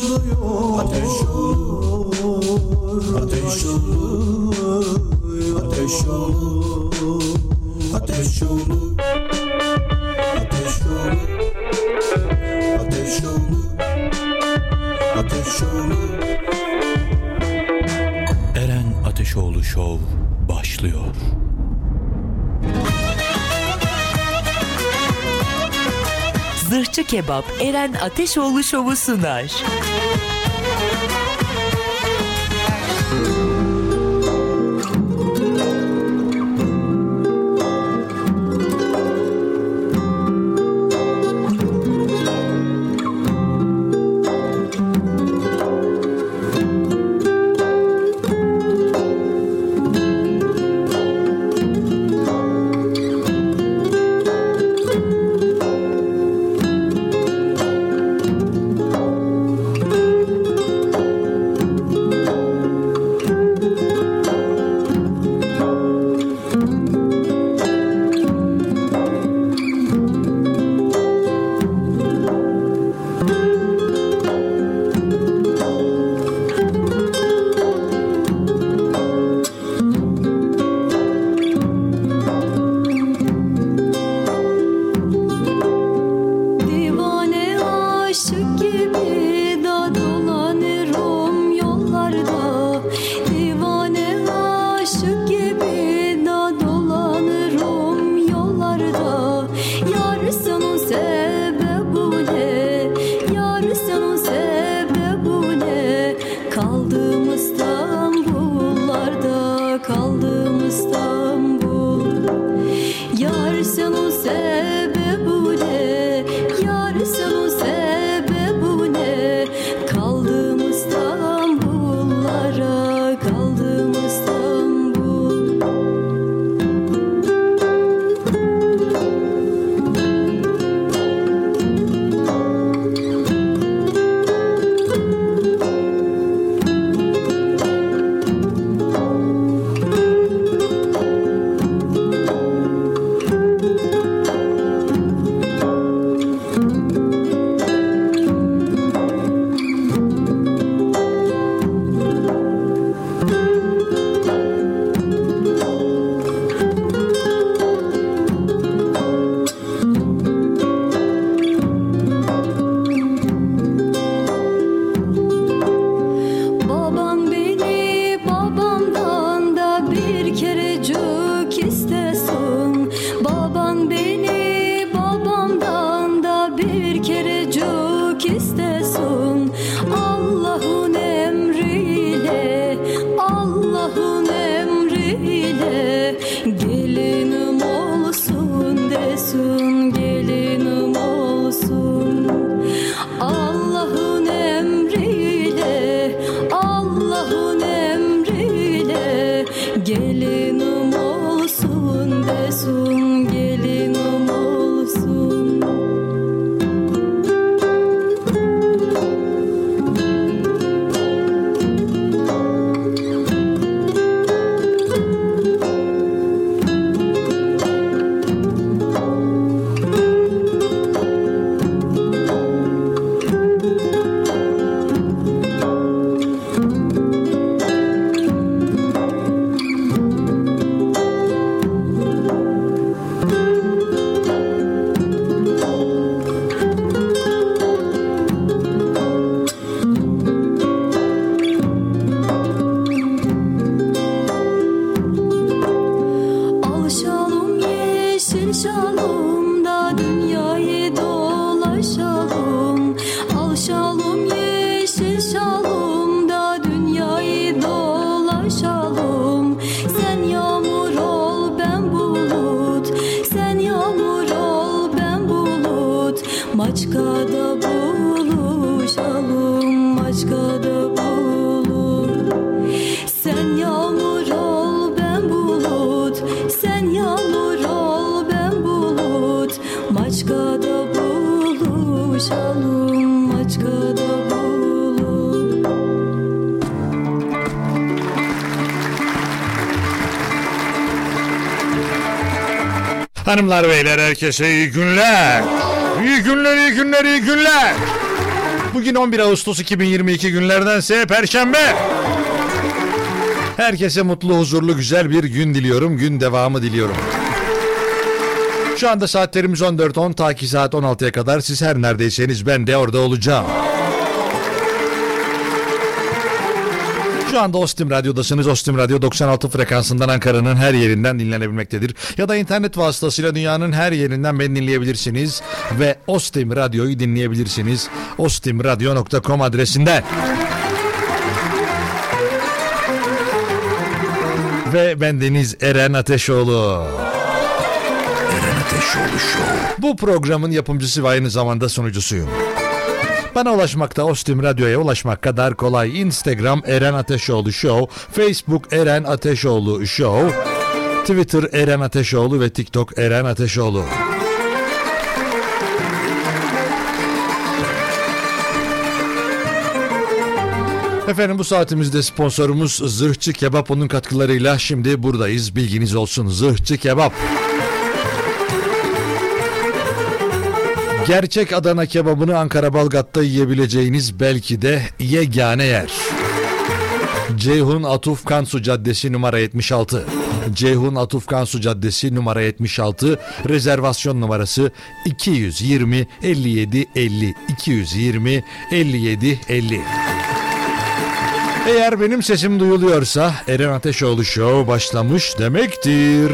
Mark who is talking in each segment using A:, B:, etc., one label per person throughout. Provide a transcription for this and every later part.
A: başlıyor Ateş olur Ateş olur Ateş olur Ateş olur
B: Kebap Eren Ateşoğlu Şovu sunar.
C: Hanımlar beyler herkese iyi günler. İyi günler, iyi günler, iyi günler. Bugün 11 Ağustos 2022 günlerdense Perşembe. Herkese mutlu, huzurlu, güzel bir gün diliyorum. Gün devamı diliyorum. Şu anda saatlerimiz 14.10 ta ki saat 16'ya kadar siz her neredeyseniz ben de orada olacağım. Şu anda Ostim Radyo'dasınız. Ostim Radyo 96 frekansından Ankara'nın her yerinden dinlenebilmektedir. Ya da internet vasıtasıyla dünyanın her yerinden beni dinleyebilirsiniz. Ve Ostim Radyo'yu dinleyebilirsiniz. ostimradyo.com adresinden. Ve ben Deniz Eren Ateşoğlu. Eren Ateşoğlu Show. Bu programın yapımcısı ve aynı zamanda sunucusuyum. Bana ulaşmakta Ostim Radyo'ya ulaşmak kadar kolay. Instagram Eren Ateşoğlu Show, Facebook Eren Ateşoğlu Show, Twitter Eren Ateşoğlu ve TikTok Eren Ateşoğlu. Efendim bu saatimizde sponsorumuz Zırhçı Kebap onun katkılarıyla şimdi buradayız. Bilginiz olsun Zırhçı Kebap. Gerçek Adana kebabını Ankara Balgat'ta yiyebileceğiniz belki de yegane yer. Ceyhun Atuf Kansu Caddesi numara 76. Ceyhun Atuf Kansu Caddesi numara 76. Rezervasyon numarası 220 57 50 220 57 50. Eğer benim sesim duyuluyorsa Eren Ateşoğlu Show başlamış demektir.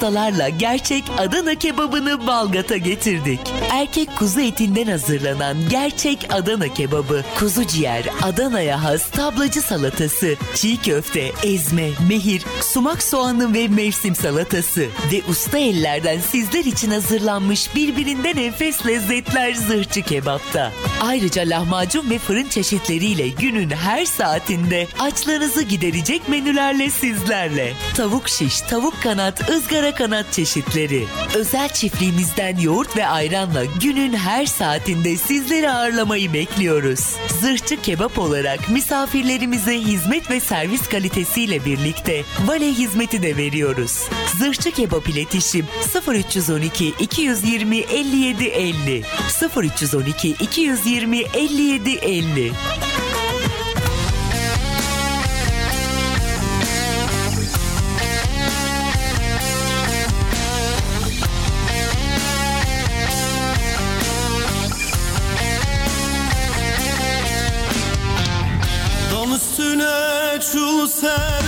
D: ustalarla gerçek Adana kebabını Balgat'a getirdik. Erkek kuzu etinden hazırlanan gerçek Adana kebabı, kuzu ciğer, Adana'ya has tablacı salatası, çiğ köfte, ezme, mehir, sumak soğanlı ve mevsim salatası ve usta ellerden sizler için hazırlanmış birbirinden enfes lezzetler zırhçı kebapta. Ayrıca lahmacun ve fırın çeşitleriyle günün her saatinde açlığınızı giderecek menülerle sizlerle. Tavuk şiş, tavuk kanat, ızgara kanat çeşitleri. Özel çiftliğimizden yoğurt ve ayranla günün her saatinde sizleri ağırlamayı bekliyoruz. Zırhçı kebap olarak misafirlerimize hizmet ve servis kalitesiyle birlikte Van havale hizmeti de veriyoruz. Zırhçı Kebap iletişim 0312 220 57 50 0312 220 57 50
E: Çul sen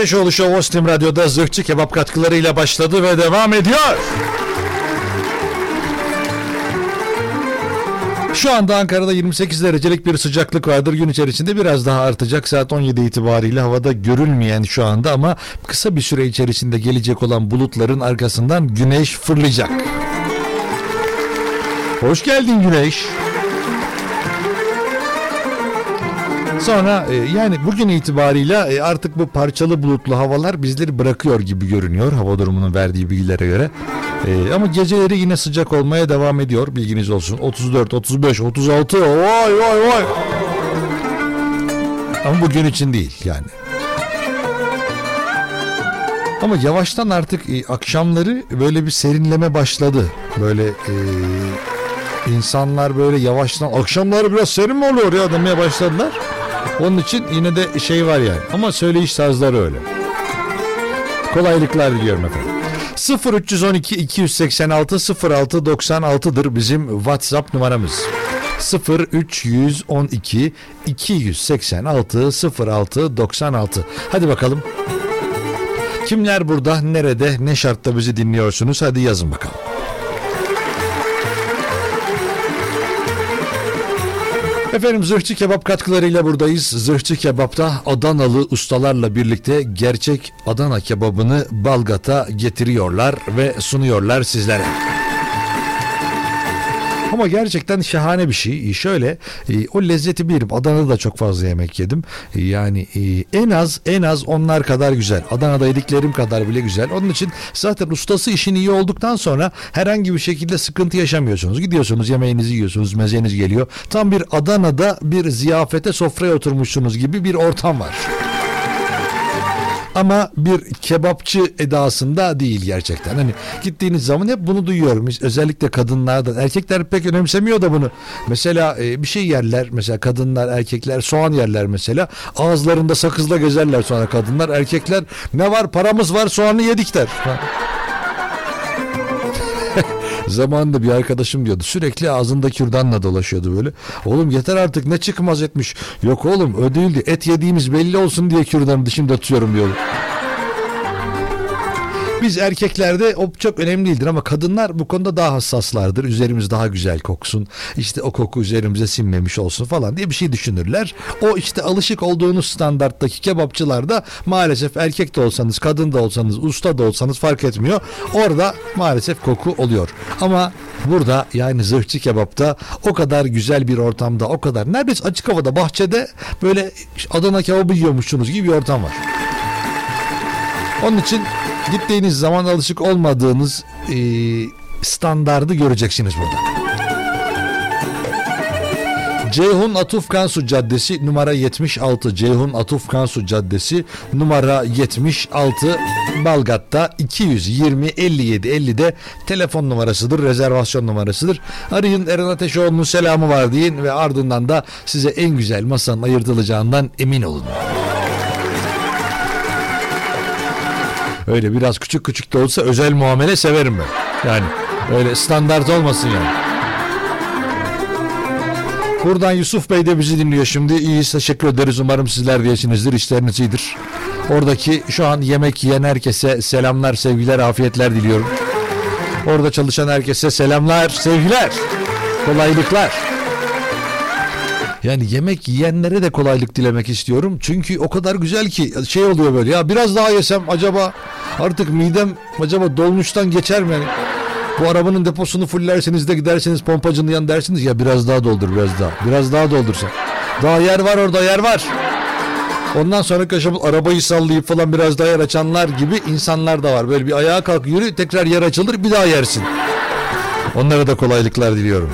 C: Ateşoğlu Show Ostim Radyo'da zırhçı kebap katkılarıyla başladı ve devam ediyor. Şu anda Ankara'da 28 derecelik bir sıcaklık vardır. Gün içerisinde biraz daha artacak. Saat 17 itibariyle havada görülmeyen şu anda ama kısa bir süre içerisinde gelecek olan bulutların arkasından güneş fırlayacak. Hoş geldin güneş. Sonra e, yani bugün itibarıyla e, artık bu parçalı bulutlu havalar bizleri bırakıyor gibi görünüyor hava durumunun verdiği bilgilere göre. E, ama geceleri yine sıcak olmaya devam ediyor bilginiz olsun. 34, 35, 36 vay vay vay. Ama bugün için değil yani. Ama yavaştan artık e, akşamları böyle bir serinleme başladı. Böyle e, insanlar böyle yavaştan akşamları biraz serin mi oluyor ya demeye başladılar. Onun için yine de şey var yani. Ama söyleyiş tarzları öyle. Kolaylıklar diliyorum efendim. 0312 286 06 96'dır bizim WhatsApp numaramız. 0312 286 06 96. Hadi bakalım. Kimler burada, nerede, ne şartta bizi dinliyorsunuz? Hadi yazın bakalım. Efendim Zırhçı Kebap katkılarıyla buradayız. Zırhçı Kebap'ta Adanalı ustalarla birlikte gerçek Adana kebabını Balgat'a getiriyorlar ve sunuyorlar sizlere. Ama gerçekten şahane bir şey. Şöyle e, o lezzeti bilirim. Adana'da da çok fazla yemek yedim. E, yani e, en az en az onlar kadar güzel. Adana'da yediklerim kadar bile güzel. Onun için zaten ustası işin iyi olduktan sonra herhangi bir şekilde sıkıntı yaşamıyorsunuz. Gidiyorsunuz yemeğinizi yiyorsunuz, mezeniz geliyor. Tam bir Adana'da bir ziyafete sofraya oturmuşsunuz gibi bir ortam var ama bir kebapçı edasında değil gerçekten. Hani gittiğiniz zaman hep bunu duyuyorum. Özellikle kadınlardan. Erkekler pek önemsemiyor da bunu. Mesela e, bir şey yerler. Mesela kadınlar, erkekler soğan yerler mesela. Ağızlarında sakızla gezerler sonra kadınlar. Erkekler ne var paramız var soğanı yedik der. Zamanında bir arkadaşım diyordu. Sürekli ağzında kürdanla dolaşıyordu böyle. Oğlum yeter artık ne çıkmaz etmiş. Yok oğlum o değildi. Et yediğimiz belli olsun diye kürdanı dışımda tutuyorum diyordu. Biz erkeklerde o çok önemli değildir ama kadınlar bu konuda daha hassaslardır. Üzerimiz daha güzel koksun. İşte o koku üzerimize sinmemiş olsun falan diye bir şey düşünürler. O işte alışık olduğunuz standarttaki kebapçılarda maalesef erkek de olsanız, kadın da olsanız, usta da olsanız fark etmiyor. Orada maalesef koku oluyor. Ama burada yani zırhçı kebapta o kadar güzel bir ortamda, o kadar neredeyse açık havada, bahçede böyle Adana kebabı yiyormuşsunuz gibi bir ortam var. Onun için gittiğiniz zaman alışık olmadığınız e, standardı göreceksiniz burada. Ceyhun Atuf Kansu Caddesi numara 76 Ceyhun Atuf Kansu Caddesi numara 76 Balgat'ta 220 57 50'de telefon numarasıdır rezervasyon numarasıdır. Arayın Eren Ateşoğlu'nun selamı var deyin ve ardından da size en güzel masanın ayırtılacağından emin olun. Öyle biraz küçük küçük de olsa özel muamele severim ben. Yani öyle standart olmasın yani. Buradan Yusuf Bey de bizi dinliyor şimdi. İyiyiz teşekkür ederiz. Umarım sizler de iyisinizdir. İşleriniz iyidir. Oradaki şu an yemek yiyen herkese selamlar, sevgiler, afiyetler diliyorum. Orada çalışan herkese selamlar, sevgiler, kolaylıklar. Yani yemek yiyenlere de kolaylık dilemek istiyorum. Çünkü o kadar güzel ki şey oluyor böyle ya biraz daha yesem acaba artık midem acaba dolmuştan geçer mi? Yani bu arabanın deposunu fullerseniz de giderseniz pompacının yan dersiniz ya biraz daha doldur biraz daha. Biraz daha doldursa. Daha yer var orada yer var. Ondan sonra aşama arabayı sallayıp falan biraz daha yer açanlar gibi insanlar da var. Böyle bir ayağa kalk yürü tekrar yer açılır bir daha yersin. Onlara da kolaylıklar diliyorum.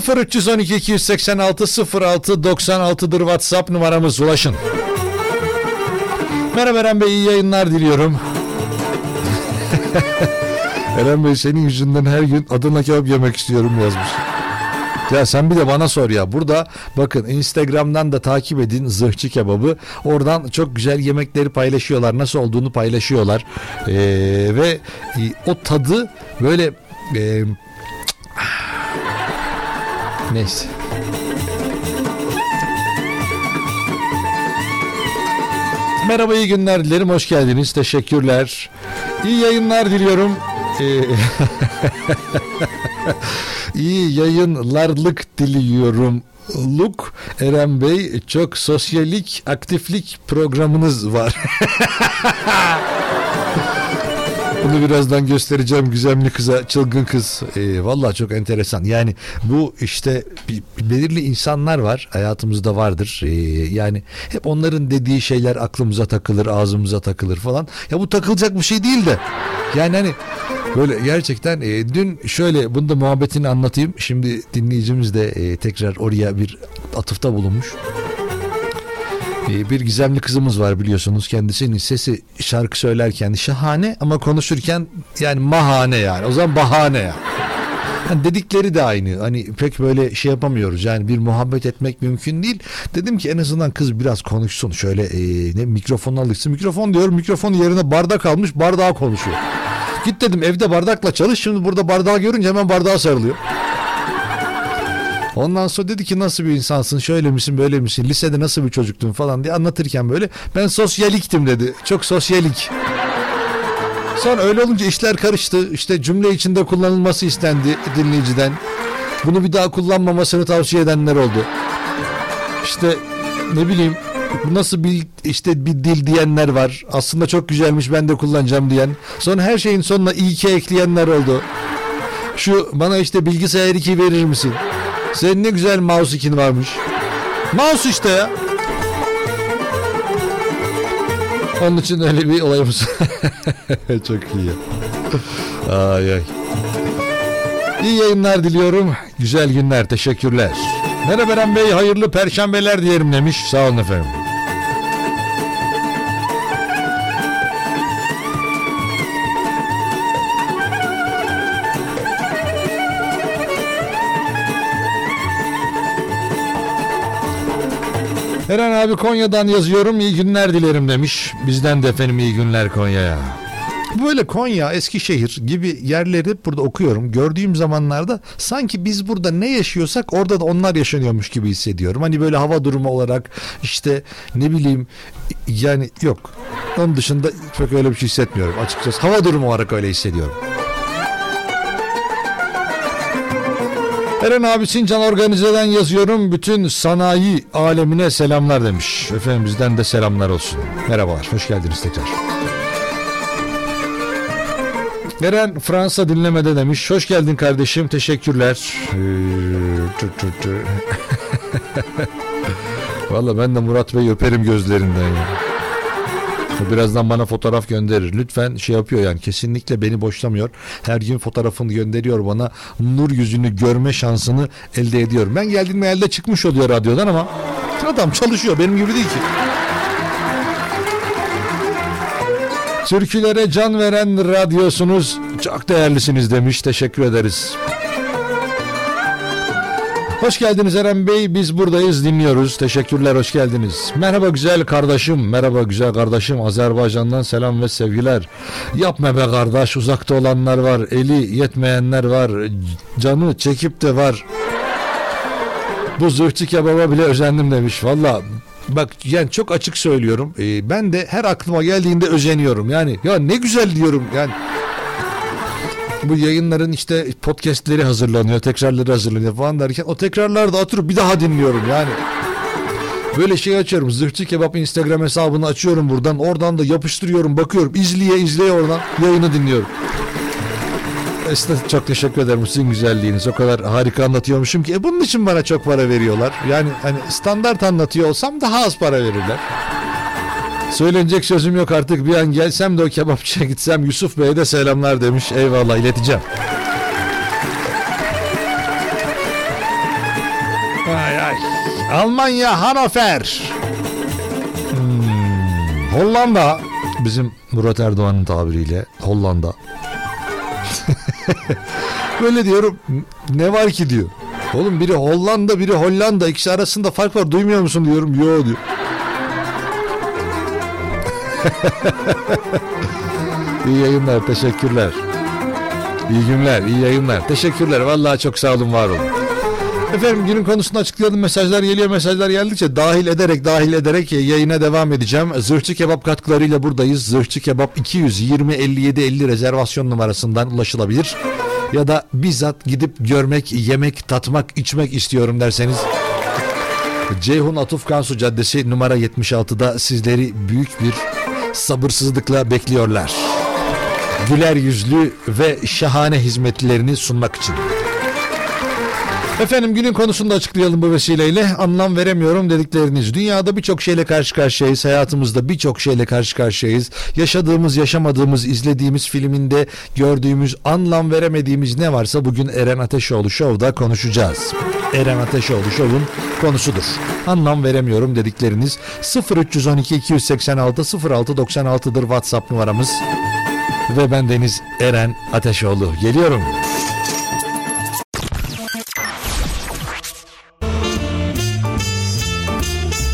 C: 0312 286 06 96'dır WhatsApp numaramız ulaşın. Merhaba Eren Bey iyi yayınlar diliyorum. Eren Bey senin yüzünden her gün Adana kebap yemek istiyorum yazmış. Ya sen bir de bana sor ya. Burada bakın Instagram'dan da takip edin Zırhçı Kebabı. Oradan çok güzel yemekleri paylaşıyorlar. Nasıl olduğunu paylaşıyorlar. Ee, ve e, o tadı böyle e, Neyse. Merhaba iyi günler dilerim. Hoş geldiniz. Teşekkürler. İyi yayınlar diliyorum. Ee, iyi yayınlarlık diliyorum. Luk Eren Bey çok sosyalik aktiflik programınız var. Bunu birazdan göstereceğim güzemli kıza, çılgın kız. Ee, Valla çok enteresan. Yani bu işte belirli insanlar var, hayatımızda vardır. Ee, yani hep onların dediği şeyler aklımıza takılır, ağzımıza takılır falan. Ya bu takılacak bir şey değil de. Yani hani böyle gerçekten e, dün şöyle bunu da muhabbetini anlatayım. Şimdi dinleyicimiz de e, tekrar oraya bir atıfta bulunmuş. Ee, bir gizemli kızımız var biliyorsunuz kendisinin sesi şarkı söylerken şahane ama konuşurken yani mahane yani o zaman bahane yani. Yani dedikleri de aynı. Hani pek böyle şey yapamıyoruz. Yani bir muhabbet etmek mümkün değil. Dedim ki en azından kız biraz konuşsun. Şöyle e, ne mikrofonu alışsın. Mikrofon diyorum. Mikrofon yerine bardak almış. Bardağa konuşuyor. Git dedim evde bardakla çalış. Şimdi burada bardağı görünce hemen bardağa sarılıyor. Ondan sonra dedi ki nasıl bir insansın şöyle misin böyle misin lisede nasıl bir çocuktun falan diye anlatırken böyle ben sosyaliktim dedi çok sosyalik. Sonra öyle olunca işler karıştı işte cümle içinde kullanılması istendi dinleyiciden. Bunu bir daha kullanmamasını tavsiye edenler oldu. İşte ne bileyim bu nasıl bir işte bir dil diyenler var. Aslında çok güzelmiş ben de kullanacağım diyen. Sonra her şeyin sonuna iyi ki ekleyenler oldu. Şu bana işte bilgisayar 2 verir misin? Senin ne güzel mouse 2'in varmış. Mouse işte ya. Onun için öyle bir olayımız. Çok iyi. Ay ay. İyi yayınlar diliyorum. Güzel günler. Teşekkürler. Merhaba Eren Bey. Hayırlı perşembeler diyelim demiş. Sağ olun efendim. Eren abi Konya'dan yazıyorum iyi günler dilerim demiş. Bizden de efendim iyi günler Konya'ya. Böyle Konya, Eskişehir gibi yerleri burada okuyorum. Gördüğüm zamanlarda sanki biz burada ne yaşıyorsak orada da onlar yaşanıyormuş gibi hissediyorum. Hani böyle hava durumu olarak işte ne bileyim yani yok. Onun dışında pek öyle bir şey hissetmiyorum açıkçası. Hava durumu olarak öyle hissediyorum. Eren abi Sincan Organize'den yazıyorum. Bütün sanayi alemine selamlar demiş. Efendim bizden de selamlar olsun. Merhabalar, hoş geldiniz tekrar. Eren Fransa dinlemede demiş. Hoş geldin kardeşim, teşekkürler. Ee. Valla ben de Murat Bey öperim gözlerinden. ya. Birazdan bana fotoğraf gönderir. Lütfen şey yapıyor yani kesinlikle beni boşlamıyor. Her gün fotoğrafını gönderiyor bana. Nur yüzünü görme şansını elde ediyorum. Ben geldiğimde elde çıkmış oluyor radyodan ama adam çalışıyor benim gibi değil ki. Türkülere can veren radyosunuz çok değerlisiniz demiş. Teşekkür ederiz. Hoş geldiniz Eren Bey. Biz buradayız dinliyoruz. Teşekkürler hoş geldiniz. Merhaba güzel kardeşim. Merhaba güzel kardeşim. Azerbaycan'dan selam ve sevgiler. Yapma be kardeş. Uzakta olanlar var. Eli yetmeyenler var. Canı çekip de var. Bu zırhçı kebaba bile özendim demiş. Valla bak yani çok açık söylüyorum. Ee, ben de her aklıma geldiğinde özeniyorum. Yani ya ne güzel diyorum. Yani bu yayınların işte podcastleri hazırlanıyor, tekrarları hazırlanıyor falan derken o tekrarlarda oturup bir daha dinliyorum yani. Böyle şey açıyorum. Zırhçı Kebap Instagram hesabını açıyorum buradan. Oradan da yapıştırıyorum, bakıyorum. izleye izleye oradan yayını dinliyorum. Size çok teşekkür ederim sizin güzelliğiniz. O kadar harika anlatıyormuşum ki. E bunun için bana çok para veriyorlar. Yani hani standart anlatıyor olsam daha az para verirler. Söylenecek sözüm yok artık bir an gelsem de o kebapçıya gitsem Yusuf Bey'e de selamlar demiş. Eyvallah ileteceğim. Ay ay. Almanya Hanover. Hmm, Hollanda. Bizim Murat Erdoğan'ın tabiriyle Hollanda. Böyle diyorum ne var ki diyor. Oğlum biri Hollanda biri Hollanda ikisi arasında fark var duymuyor musun diyorum. Yo diyor. İyi yayınlar, teşekkürler. İyi günler, iyi yayınlar. Teşekkürler. Vallahi çok sağ olun, var olun. Efendim günün konusunu açıklayalım. Mesajlar geliyor. Mesajlar geldikçe dahil ederek dahil ederek yayına devam edeceğim. Zırhçı Kebap katkılarıyla buradayız. Zırhçı Kebap 220 57 50 rezervasyon numarasından ulaşılabilir. Ya da bizzat gidip görmek, yemek, tatmak, içmek istiyorum derseniz Ceyhun Atuf Kansu Caddesi numara 76'da sizleri büyük bir sabırsızlıkla bekliyorlar. Güler yüzlü ve şahane hizmetlerini sunmak için. Efendim günün konusunu da açıklayalım bu vesileyle. Anlam veremiyorum dedikleriniz. Dünyada birçok şeyle karşı karşıyayız. Hayatımızda birçok şeyle karşı karşıyayız. Yaşadığımız, yaşamadığımız, izlediğimiz filminde gördüğümüz, anlam veremediğimiz ne varsa bugün Eren Ateşoğlu Show'da konuşacağız. Eren Ateşoğlu Show'un konusudur. Anlam veremiyorum dedikleriniz 0312 286 0696'dır WhatsApp numaramız. Ve ben Deniz Eren Ateşoğlu. Geliyorum.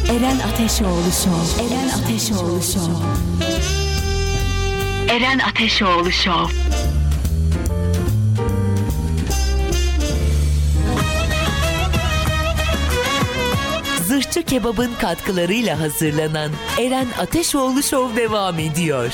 D: Eren Ateşoğlu Show. Eren Ateşoğlu Show.
B: Eren Ateşoğlu Show. Zırhçı Kebap'ın katkılarıyla hazırlanan Eren Ateşoğlu Show devam ediyor.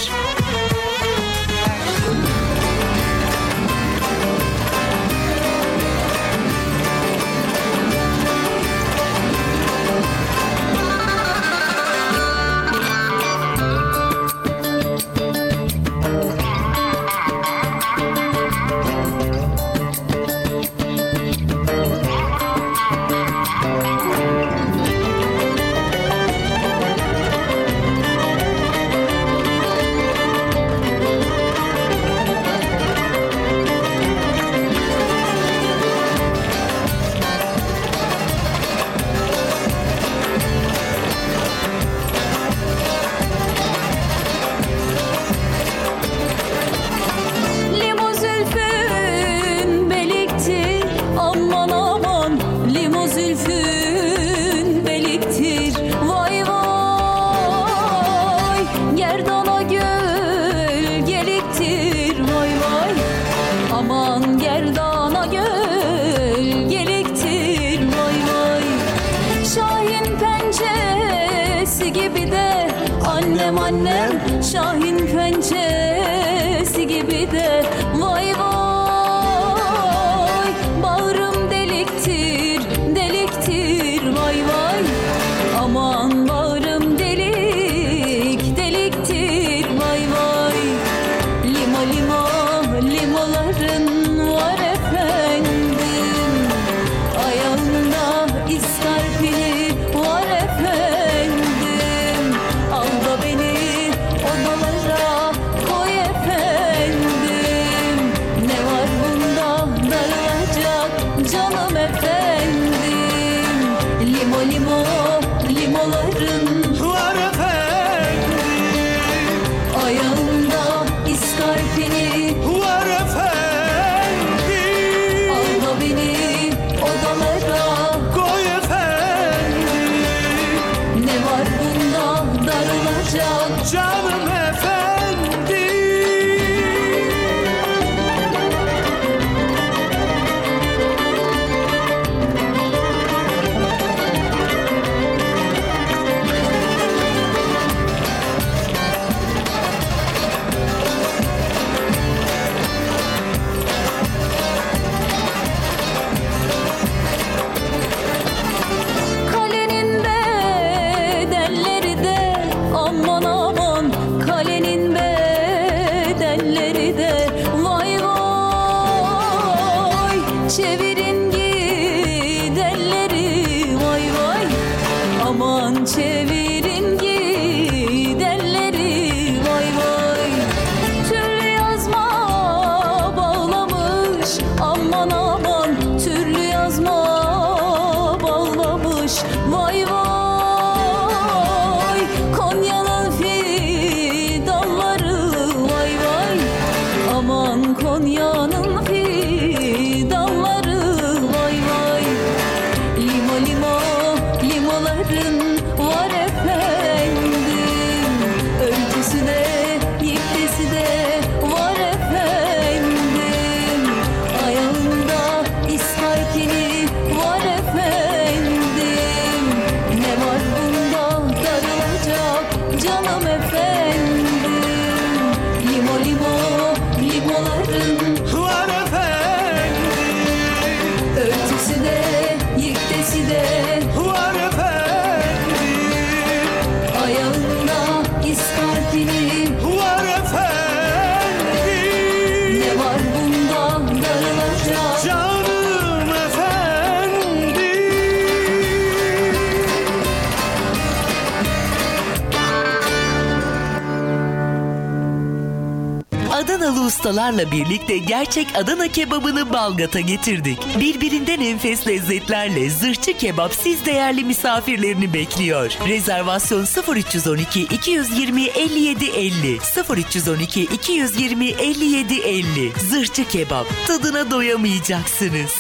D: Ustalarla birlikte gerçek Adana kebabını Balgat'a getirdik. Birbirinden enfes lezzetlerle zırhçı kebap siz değerli misafirlerini bekliyor. Rezervasyon 0312 220 57 50 0312 220 57 50 Zırhçı kebap tadına doyamayacaksınız.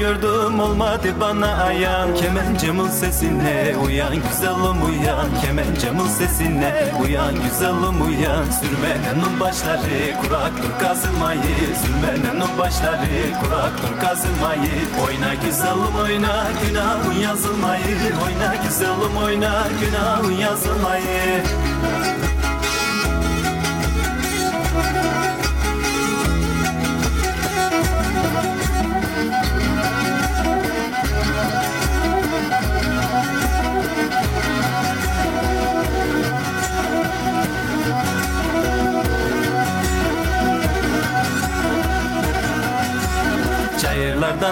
F: Gördüm olmadı bana ayan. Kemencemın sesine uyan güzelim uyan Kemencemın sesine uyan güzelim uyan Sürmenenin başları kuraktır kazılmayı Sürmenenin başları kuraktır kazılmayı Oyna güzelim oyna günahın yazılmayı. Oyna güzelim oyna günahın yazılmayı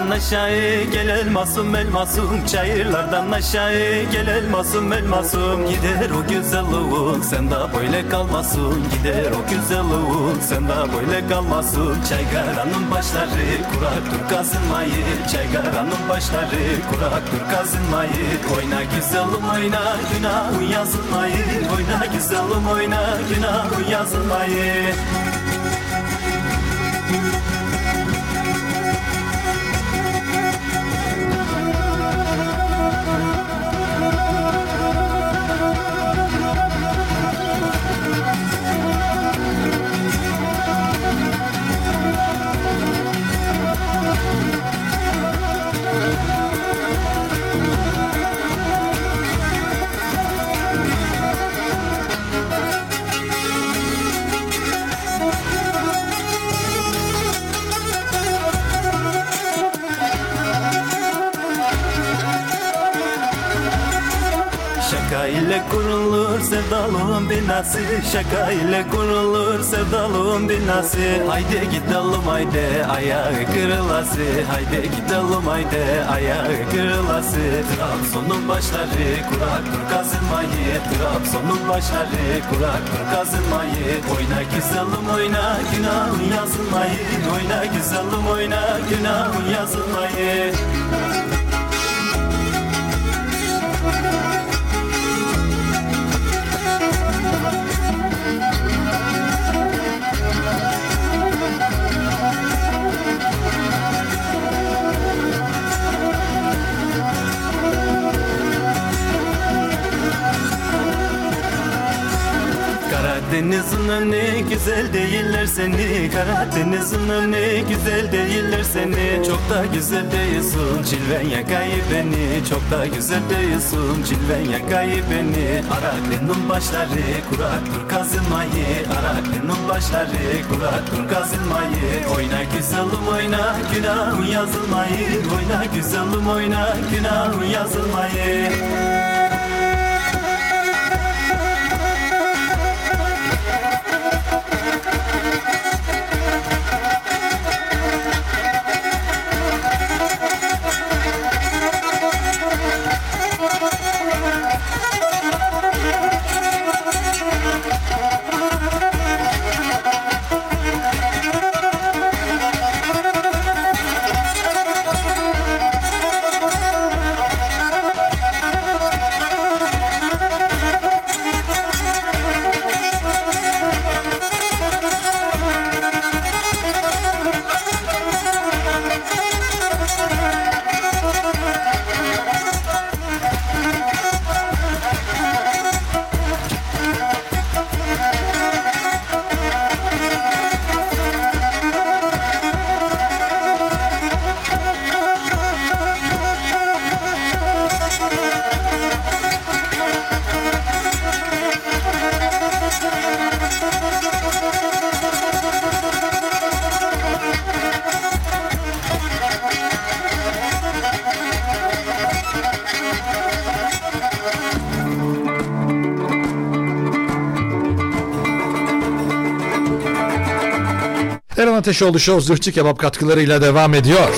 F: Çayırlardan aşağı gel elmasım elmasım. Çayırlardan aşağı gel elmasım elmasım. Gider o güzelliğin sen de böyle kalmasın. Gider o güzelliğin sen de böyle kalmasın. Çaygaranın başları kuraktır kazınmayı Çaygaranın başları kuraktır kazınmayı Oyna güzelim oyna günahın yazılmayı Oyna güzelim oyna günahın yazılmayı ile kurulur sevdalığın binası. Şaka ile kurulur sevdalığın binası. Haydi gidelim haydi ayağı kırılası. Haydi gidelim haydi ayağı kırılası. Trabzon'un başları kuraktır kazınmayı Trabzon'un başları kuraktır kazınmayı Oyna güzelim oyna günahın yazılmayı. Oyna güzelim oyna günahın yazılmayı Karadeniz'in önü güzel değiller seni. Karadeniz'in önü güzel değiller seni. Çok da güzel değilsin cilven yakayı beni. Çok da güzel değilsin cilven yakayı beni. Araklı'nın başları kuraktır kazınmayı. Araklı'nın başları kuraktır kazınmayı. Oyna güzelim oyna günahın yazılmayı. Oyna güzelim oyna günahın yazılmayı
C: Ateşoğlu Show Zırhçı Kebap katkılarıyla devam ediyor.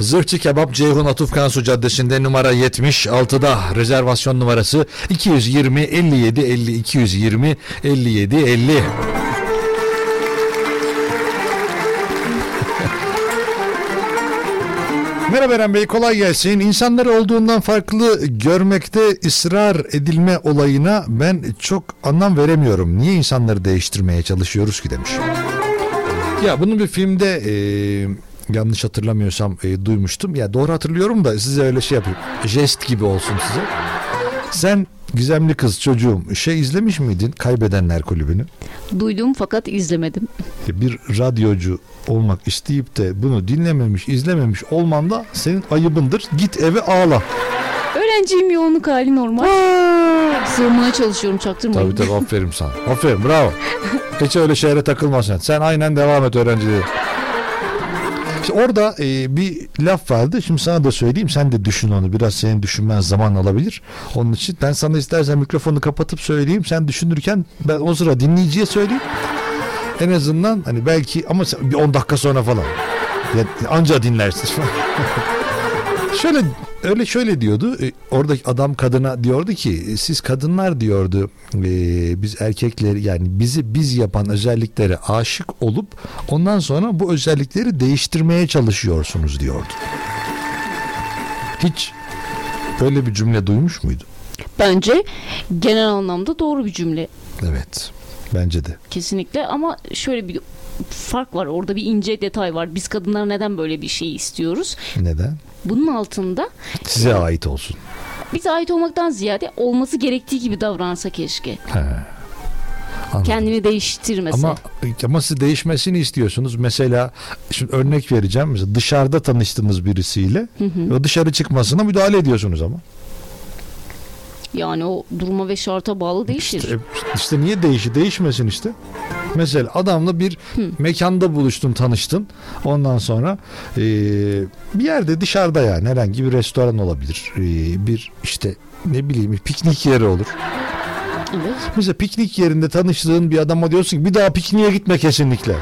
C: Zırhçı Kebap Ceyhun Atuf Kansu Caddesi'nde numara 76'da rezervasyon numarası 220 57 50 220 57 50. Merhaba Eren Bey kolay gelsin. İnsanları olduğundan farklı görmekte ısrar edilme olayına ben çok anlam veremiyorum. Niye insanları değiştirmeye çalışıyoruz ki demiş. Ya bunu bir filmde e, yanlış hatırlamıyorsam e, duymuştum. Ya doğru hatırlıyorum da size öyle şey yapayım. Jest gibi olsun size. Sen gizemli kız çocuğum şey izlemiş miydin Kaybedenler Kulübü'nü?
G: Duydum fakat izlemedim.
C: Bir radyocu olmak isteyip de bunu dinlememiş, izlememiş olman da senin ayıbındır. Git eve ağla.
G: Öğrenciyim yoğunluk hali normal. Sığmaya çalışıyorum çaktırmayın.
C: Tabii tabii aferin sana. Aferin bravo. Hiç öyle şeylere takılma sen. Sen aynen devam et öğrenciliğe. İşte orada e, bir laf vardı. Şimdi sana da söyleyeyim. Sen de düşün onu. Biraz senin düşünmen zaman alabilir. Onun için ben sana istersen mikrofonu kapatıp söyleyeyim. Sen düşünürken ben o sıra dinleyiciye söyleyeyim. En azından hani belki ama bir 10 dakika sonra falan. Ya, anca dinlersin. Şöyle öyle şöyle diyordu. E, oradaki adam kadına diyordu ki e, siz kadınlar diyordu e, biz erkekleri yani bizi biz yapan özelliklere aşık olup ondan sonra bu özellikleri değiştirmeye çalışıyorsunuz diyordu. Hiç böyle bir cümle duymuş muydu?
G: Bence genel anlamda doğru bir cümle
C: Evet. Bence de.
G: kesinlikle ama şöyle bir fark var. Orada bir ince detay var. Biz kadınlar neden böyle bir şey istiyoruz?
C: Neden?
G: Bunun altında
C: Size ait olsun.
G: bize ait olmaktan ziyade olması gerektiği gibi davransa keşke.
C: He. Anladım.
G: Kendini değiştirmese.
C: Ama ama siz değişmesini istiyorsunuz. Mesela şimdi örnek vereceğim. Mesela dışarıda tanıştığınız birisiyle o dışarı çıkmasına müdahale ediyorsunuz ama.
G: Yani o duruma ve şarta bağlı değişir.
C: İşte, işte niye değişi değişmesin işte. Mesela adamla bir mekanda buluştun, tanıştın. Ondan sonra eee, bir yerde dışarıda yani herhangi bir restoran olabilir. Eee, bir işte ne bileyim bir piknik yeri olur.
G: Evet.
C: Mesela piknik yerinde tanıştığın bir adama diyorsun ki bir daha pikniğe gitme kesinlikle.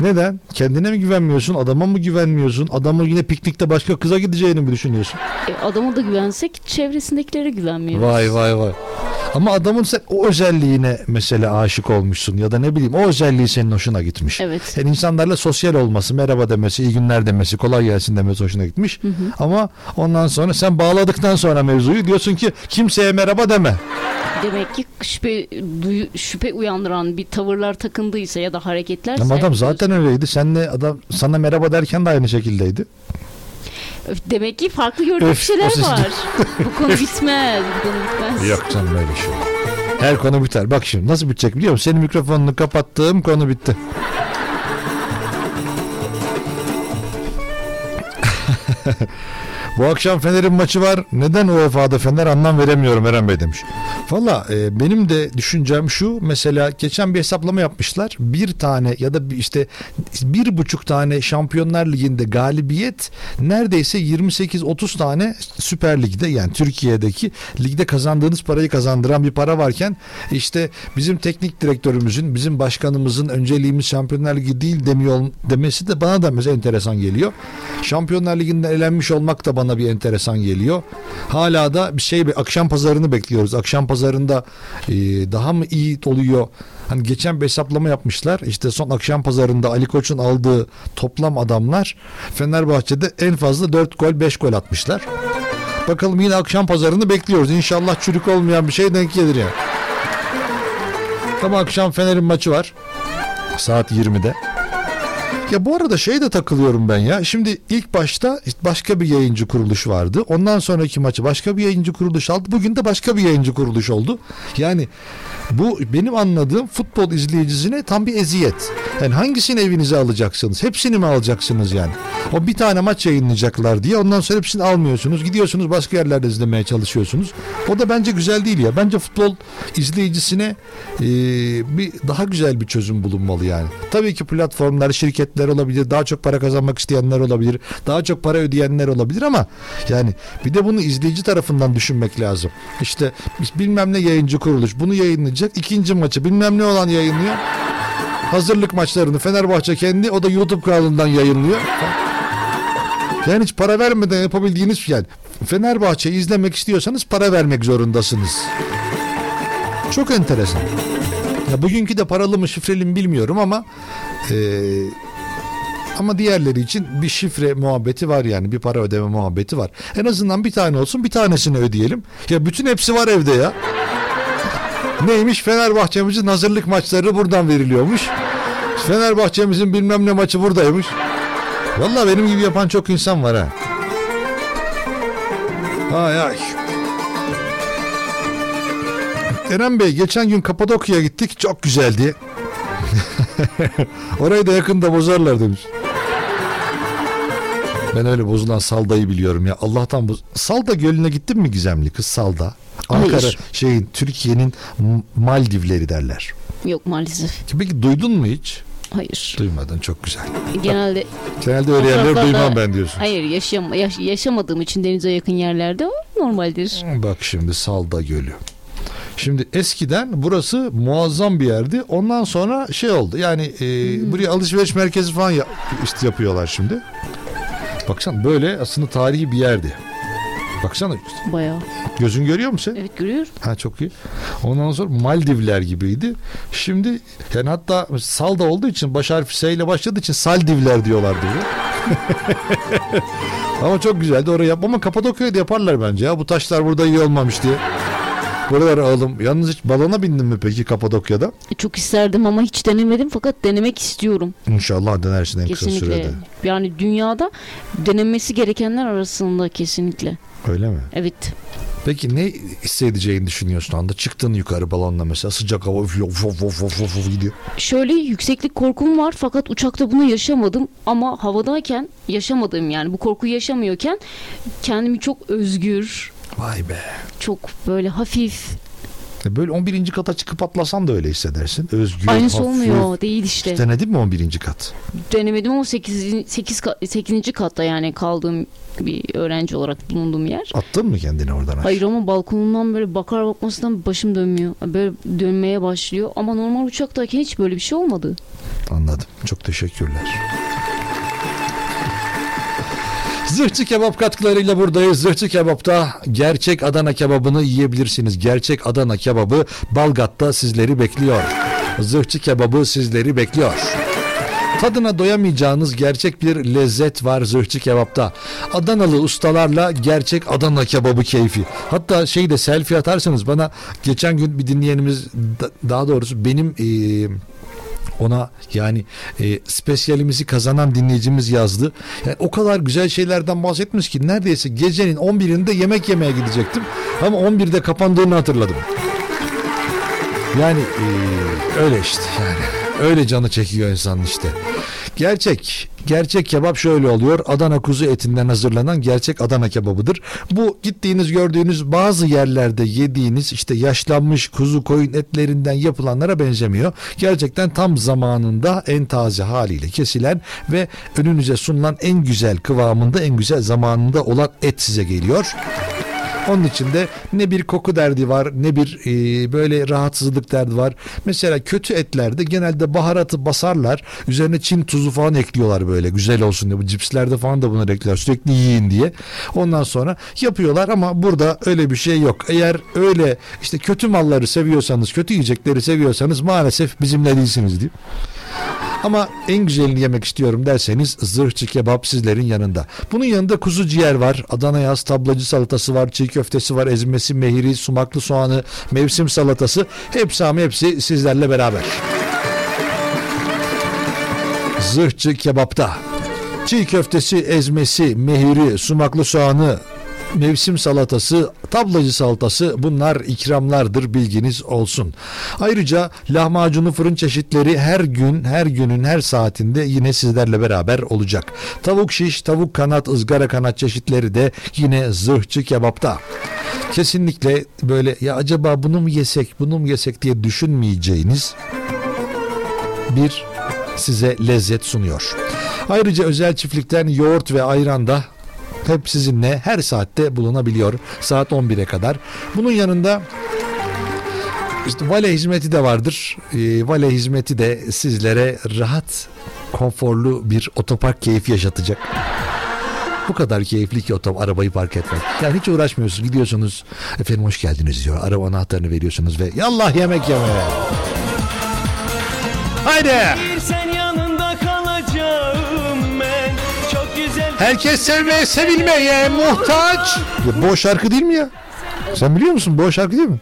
C: Neden? Kendine mi güvenmiyorsun? Adama mı güvenmiyorsun? Adamın yine piknikte başka kıza gideceğini mi düşünüyorsun?
G: E, adama da güvensek çevresindekilere güvenmiyoruz.
C: Vay vay vay. Ama adamın sen o özelliğine mesela aşık olmuşsun ya da ne bileyim o özelliği senin hoşuna gitmiş.
G: Evet.
C: Yani insanlarla sosyal olması, merhaba demesi, iyi günler demesi, kolay gelsin demesi hoşuna gitmiş. Ama ondan sonra sen bağladıktan sonra mevzuyu diyorsun ki kimseye merhaba deme.
G: Demek ki şüphe, duyu, şüphe uyandıran bir tavırlar takındıysa ya da hareketlerse
C: Ama adam zaten öyleydi. Senle adam sana merhaba derken de aynı şekildeydi.
G: Demek ki farklı gördüğü
C: Öf,
G: şeyler var. bu konu bitmez. Bu konu bitmez.
C: Yok canım öyle şey. Her konu biter. Bak şimdi nasıl bitecek biliyor musun? Senin mikrofonunu kapattığım konu bitti. Bu akşam Fener'in maçı var. Neden UEFA'da Fener anlam veremiyorum Eren Bey demiş. Valla e, benim de düşüncem şu. Mesela geçen bir hesaplama yapmışlar. Bir tane ya da işte bir buçuk tane Şampiyonlar Ligi'nde galibiyet neredeyse 28-30 tane Süper Lig'de yani Türkiye'deki ligde kazandığınız parayı kazandıran bir para varken işte bizim teknik direktörümüzün bizim başkanımızın önceliğimiz Şampiyonlar Ligi değil demiyor demesi de bana da mesela enteresan geliyor. Şampiyonlar Ligi'nde elenmiş olmak da bana bir enteresan geliyor. Hala da bir şey akşam pazarını bekliyoruz. Akşam pazarında e, daha mı iyi oluyor? Hani geçen bir hesaplama yapmışlar. İşte son akşam pazarında Ali Koç'un aldığı toplam adamlar Fenerbahçe'de en fazla 4 gol 5 gol atmışlar. Bakalım yine akşam pazarını bekliyoruz. İnşallah çürük olmayan bir şey denk gelir yani. Ama akşam Fener'in maçı var. Saat 20'de. Ya bu arada şey de takılıyorum ben ya. Şimdi ilk başta başka bir yayıncı kuruluş vardı. Ondan sonraki maçı başka bir yayıncı kuruluş aldı. Bugün de başka bir yayıncı kuruluş oldu. Yani bu benim anladığım futbol izleyicisine tam bir eziyet. Yani hangisini evinize alacaksınız? Hepsini mi alacaksınız yani? O bir tane maç yayınlayacaklar diye ondan sonra hepsini almıyorsunuz. Gidiyorsunuz başka yerlerde izlemeye çalışıyorsunuz. O da bence güzel değil ya. Bence futbol izleyicisine e, bir daha güzel bir çözüm bulunmalı yani. Tabii ki platformlar, şirketler olabilir. Daha çok para kazanmak isteyenler olabilir. Daha çok para ödeyenler olabilir ama yani bir de bunu izleyici tarafından düşünmek lazım. İşte bilmem ne yayıncı kuruluş bunu yayınlayacak. İkinci maçı bilmem ne olan yayınlıyor. hazırlık maçlarını Fenerbahçe kendi o da YouTube kanalından yayınlıyor. Yani hiç para vermeden yapabildiğiniz şey. Yani Fenerbahçe izlemek istiyorsanız para vermek zorundasınız. Çok enteresan. Ya bugünkü de paralı mı şifreli mi bilmiyorum ama eee ama diğerleri için bir şifre muhabbeti var yani bir para ödeme muhabbeti var. En azından bir tane olsun bir tanesini ödeyelim. Ya bütün hepsi var evde ya. Neymiş Fenerbahçe'mizin hazırlık maçları buradan veriliyormuş. Fenerbahçe'mizin bilmem ne maçı buradaymış. Vallahi benim gibi yapan çok insan var ha. Ay ay. Eren Bey geçen gün Kapadokya'ya gittik çok güzeldi. Orayı da yakında bozarlar demiş. Ben öyle bozulan Salda'yı biliyorum ya. Allah'tan bu Salda Gölü'ne gittin mi gizemli kız Salda? Ankara
G: Hayır.
C: şeyin Türkiye'nin Maldivleri derler.
G: Yok maalesef.
C: Peki duydun mu hiç?
G: Hayır.
C: Duymadın çok güzel.
G: Genelde
C: Genelde öyle yerleri duymam ben diyorsun.
G: Hayır yaşam, yaş- yaşamadığım için denize yakın yerlerde o normaldir.
C: Bak şimdi Salda Gölü. Şimdi eskiden burası muazzam bir yerdi. Ondan sonra şey oldu. Yani e, buraya alışveriş merkezi falan ya- işte yapıyorlar şimdi. Baksana böyle aslında tarihi bir yerdi. Baksana
G: Bayağı.
C: gözün görüyor musun?
G: Evet görüyorum.
C: Ha çok iyi. Ondan sonra Maldivler gibiydi. Şimdi yani hatta Salda olduğu için baş harfi S ile başladığı için Saldivler diyorlar diyor. Ama çok güzeldi orayı yap. Ama Kapadokya'da yaparlar bence ya. Bu taşlar burada iyi olmamış diye. Buralara alalım. Yalnız hiç balona bindin mi peki Kapadokya'da?
G: Çok isterdim ama hiç denemedim fakat denemek istiyorum.
C: İnşallah denersin en kısa
G: kesinlikle.
C: sürede.
G: Yani dünyada denenmesi gerekenler arasında kesinlikle.
C: Öyle mi?
G: Evet.
C: Peki ne hissedeceğini düşünüyorsun anda? Çıktın yukarı balonla mesela sıcak hava üflüyor, vof vof vof vof vof gidiyor.
G: Şöyle yükseklik korkum var fakat uçakta bunu yaşamadım ama havadayken yaşamadım yani bu korkuyu yaşamıyorken kendimi çok özgür,
C: Vay be.
G: çok böyle hafif.
C: E Böyle 11. kata çıkıp atlasan da öyle hissedersin. Özgür,
G: Aynısı
C: hafif.
G: olmuyor değil işte.
C: Hiç denedin mi 11. kat?
G: Denemedim ama 8. 8, 8. katta yani kaldığım bir öğrenci olarak bulunduğum yer.
C: Attın mı kendini oradan aşağı?
G: Hayır ama balkonundan böyle bakar bakmasından başım dönmüyor. Böyle dönmeye başlıyor ama normal uçaktayken hiç böyle bir şey olmadı.
C: Anladım. Çok teşekkürler. Zırhçı kebap katkılarıyla buradayız. Zırhçı kebapta gerçek Adana kebabını yiyebilirsiniz. Gerçek Adana kebabı Balgat'ta sizleri bekliyor. Zırhçı kebabı sizleri bekliyor. Tadına doyamayacağınız gerçek bir lezzet var zırhçı kebapta. Adanalı ustalarla gerçek Adana kebabı keyfi. Hatta şey de selfie atarsanız bana geçen gün bir dinleyenimiz da- daha doğrusu benim eee ona yani e, spesiyalimizi kazanan dinleyicimiz yazdı. Yani o kadar güzel şeylerden bahsetmiş ki neredeyse gecenin 11'inde yemek yemeye gidecektim. Ama 11'de kapandığını hatırladım. Yani e, öyle işte yani. Öyle canı çekiyor insan işte. Gerçek, gerçek kebap şöyle oluyor. Adana kuzu etinden hazırlanan gerçek Adana kebabıdır. Bu gittiğiniz gördüğünüz bazı yerlerde yediğiniz işte yaşlanmış kuzu koyun etlerinden yapılanlara benzemiyor. Gerçekten tam zamanında en taze haliyle kesilen ve önünüze sunulan en güzel kıvamında en güzel zamanında olan et size geliyor. Onun içinde ne bir koku derdi var ne bir e, böyle rahatsızlık derdi var. Mesela kötü etlerde genelde baharatı basarlar. Üzerine Çin tuzu falan ekliyorlar böyle güzel olsun diye. Bu cipslerde falan da bunu ekliyorlar sürekli yiyin diye. Ondan sonra yapıyorlar ama burada öyle bir şey yok. Eğer öyle işte kötü malları seviyorsanız kötü yiyecekleri seviyorsanız maalesef bizimle değilsiniz diyeyim. Ama en güzelini yemek istiyorum derseniz zırhçı kebap sizlerin yanında. Bunun yanında kuzu ciğer var, Adana yaz tablacı salatası var, çiğ köftesi var, ezmesi, mehiri, sumaklı soğanı, mevsim salatası. Hepsi ama hepsi sizlerle beraber. Zırhçı kebapta. Çiğ köftesi, ezmesi, mehiri, sumaklı soğanı, mevsim salatası, tablacı salatası bunlar ikramlardır bilginiz olsun. Ayrıca lahmacunu fırın çeşitleri her gün, her günün her saatinde yine sizlerle beraber olacak. Tavuk şiş, tavuk kanat, ızgara kanat çeşitleri de yine zırhçı kebapta. Kesinlikle böyle ya acaba bunu mu yesek, bunu mu yesek diye düşünmeyeceğiniz bir size lezzet sunuyor. Ayrıca özel çiftlikten yoğurt ve ayran da hep sizinle her saatte bulunabiliyor. Saat 11'e kadar. Bunun yanında İşte vale hizmeti de vardır. Ee, vale hizmeti de sizlere rahat, konforlu bir otopark keyfi yaşatacak. Bu kadar keyifli ki otom arabayı park etmek. Yani hiç uğraşmıyorsunuz. Gidiyorsunuz. Efendim hoş geldiniz diyor. Araba anahtarını veriyorsunuz ve yallah yemek yemeye. Haydi.
H: Bir
C: Herkes sevmeye sevilmeye muhtaç. Ya, bu o şarkı değil mi ya? Sen biliyor musun? Bu o şarkı değil mi?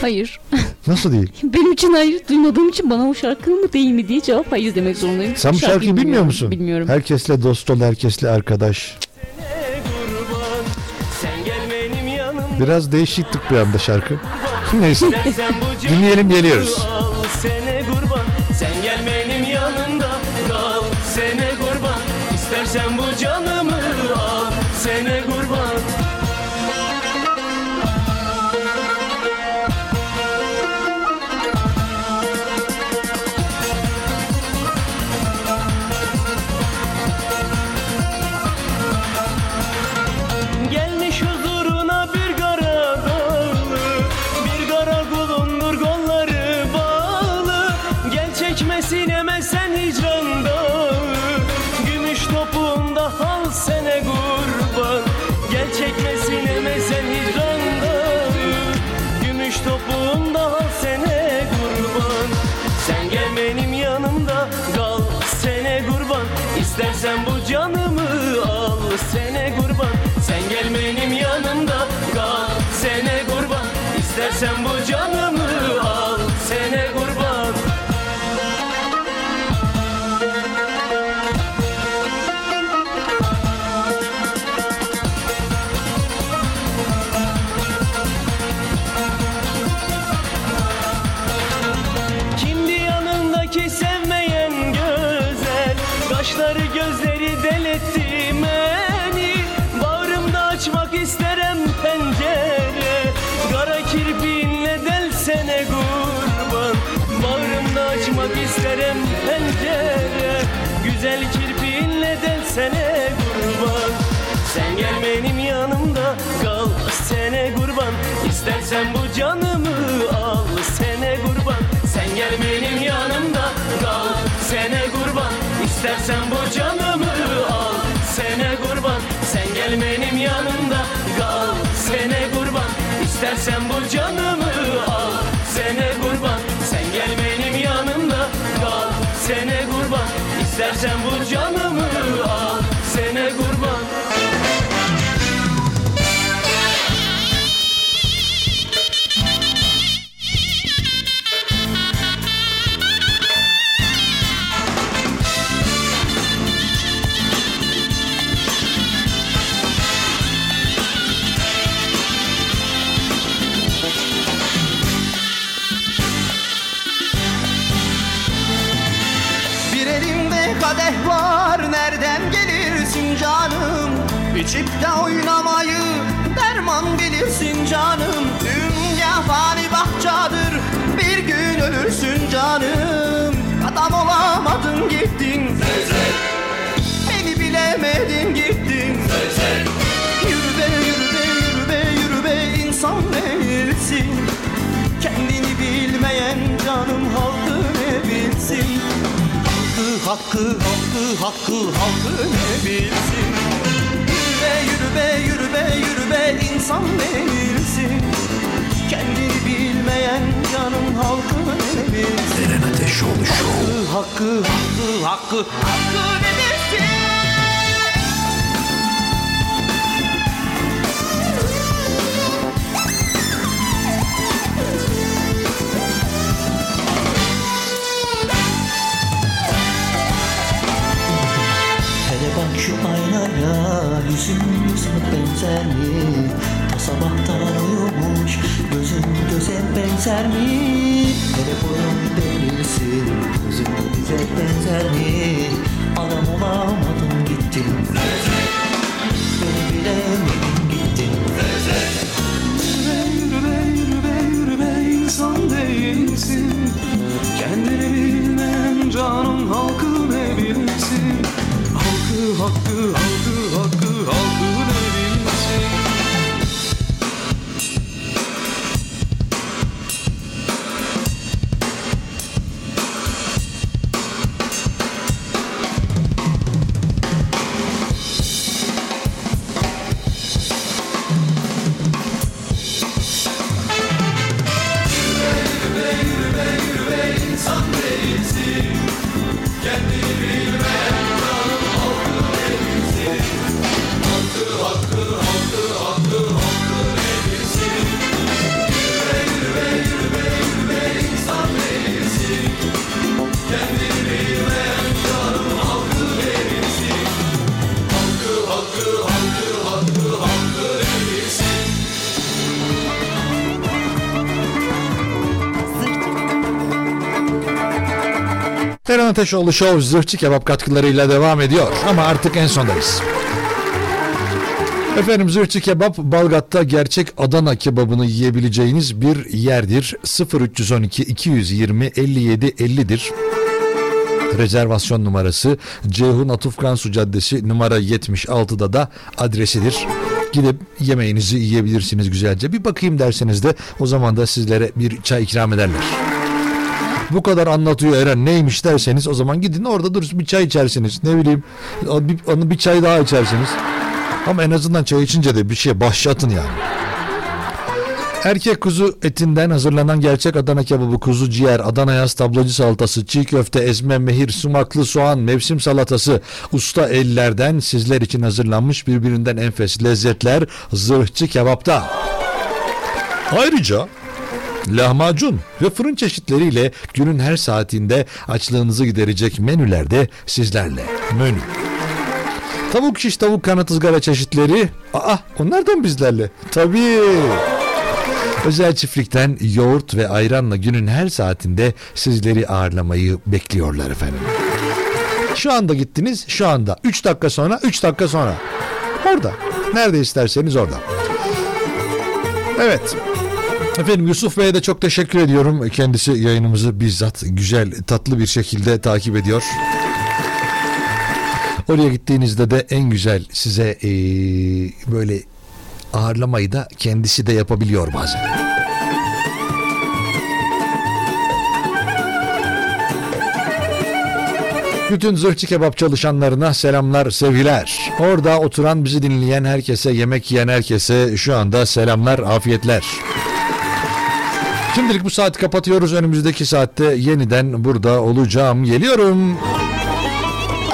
G: Hayır.
C: Nasıl değil?
G: Benim için hayır duymadığım için bana o şarkı mı değil mi diye cevap hayır demek zorundayım.
C: Sen bu şarkıyı bilmiyor
G: bilmiyorum,
C: musun?
G: Bilmiyorum.
C: Herkesle dost ol, herkesle arkadaş.
H: kurban Sen gel benim yanımda
C: Biraz değişiklik bir anda şarkı. Neyse. Dinleyelim geliyoruz.
H: Kirpinle delsene kurban? Bağrımda açmak isterim pencere. Güzel kirpinle delsene kurban? Sen gel benim yanımda kal sene kurban. İstersen bu canımı al sene kurban. Sen gel benim yanımda kal sene kurban. İstersen bu canımı al sene kurban. Sen gel benim İstersen bu canımı al sene kurban. Sen gel benim yanımda kal sene kurban. İstersen bu canımı al
I: İçip de oynamayı derman bilirsin canım. Dünya fani bahçadır bir gün ölürsün canım. Adam olamadın gittin. Beni bilemedin gittin. Yürü be yürü be yürü be yürü be insan değilsin. Kendini bilmeyen canım halkı ne bilsin? Hakkı hakkı hakkı hakkı halkı ne bilsin Yürü be yürü be yürü be insan değilsin Kendini bilmeyen canım halkı ne bilsin
C: Eren Ateşoğlu Show.
I: Hakkı hakkı hakkı hakkı ne bilsin
J: Yüzün yüzüne benzer mi? Ta sabahtan uyumuş Gözün göze benzer mi? Hele boyun devrilsin Gözün bize benzer mi? Adam olamadın gittin Beni bilemedin gittin
H: Yürü be yürü be yürü be insan değilsin Kendini bilmeyen canın halkı ne bilsin Halkı hakkı halkı
C: Eren Ateşoğlu Show zırhçı kebap katkılarıyla devam ediyor. Ama artık en sondayız. Efendim Zırhçı Kebap Balgat'ta gerçek Adana kebabını yiyebileceğiniz bir yerdir. 0312 220 57 50'dir. Rezervasyon numarası Ceyhun Atuf Kansu Caddesi numara 76'da da adresidir. Gidip yemeğinizi yiyebilirsiniz güzelce. Bir bakayım derseniz de o zaman da sizlere bir çay ikram ederler. Bu kadar anlatıyor Eren neymiş derseniz o zaman gidin orada dur bir çay içersiniz. Ne bileyim onu bir çay daha içersiniz. Ama en azından çay içince de bir şey başlatın yani. Erkek kuzu etinden hazırlanan gerçek Adana kebabı, kuzu ciğer, Adana yaz tablacı salatası, çiğ köfte, ezme, mehir, sumaklı soğan, mevsim salatası, usta ellerden sizler için hazırlanmış birbirinden enfes lezzetler zırhçı kebapta. Ayrıca lahmacun ve fırın çeşitleriyle günün her saatinde açlığınızı giderecek menüler de sizlerle. Menü. Tavuk şiş, tavuk kanat ızgara çeşitleri. Aa onlardan bizlerle. Tabii. Özel çiftlikten yoğurt ve ayranla günün her saatinde sizleri ağırlamayı bekliyorlar efendim. Şu anda gittiniz, şu anda. 3 dakika sonra, 3 dakika sonra. Orada. Nerede isterseniz orada. Evet. Efendim Yusuf Bey'e de çok teşekkür ediyorum. Kendisi yayınımızı bizzat güzel, tatlı bir şekilde takip ediyor. Oraya gittiğinizde de en güzel size ee, böyle ağırlamayı da kendisi de yapabiliyor bazen. Bütün zırhçı kebap çalışanlarına selamlar, sevgiler. Orada oturan bizi dinleyen herkese, yemek yiyen herkese şu anda selamlar, afiyetler. Şimdilik bu saati kapatıyoruz. Önümüzdeki saatte yeniden burada olacağım. Geliyorum.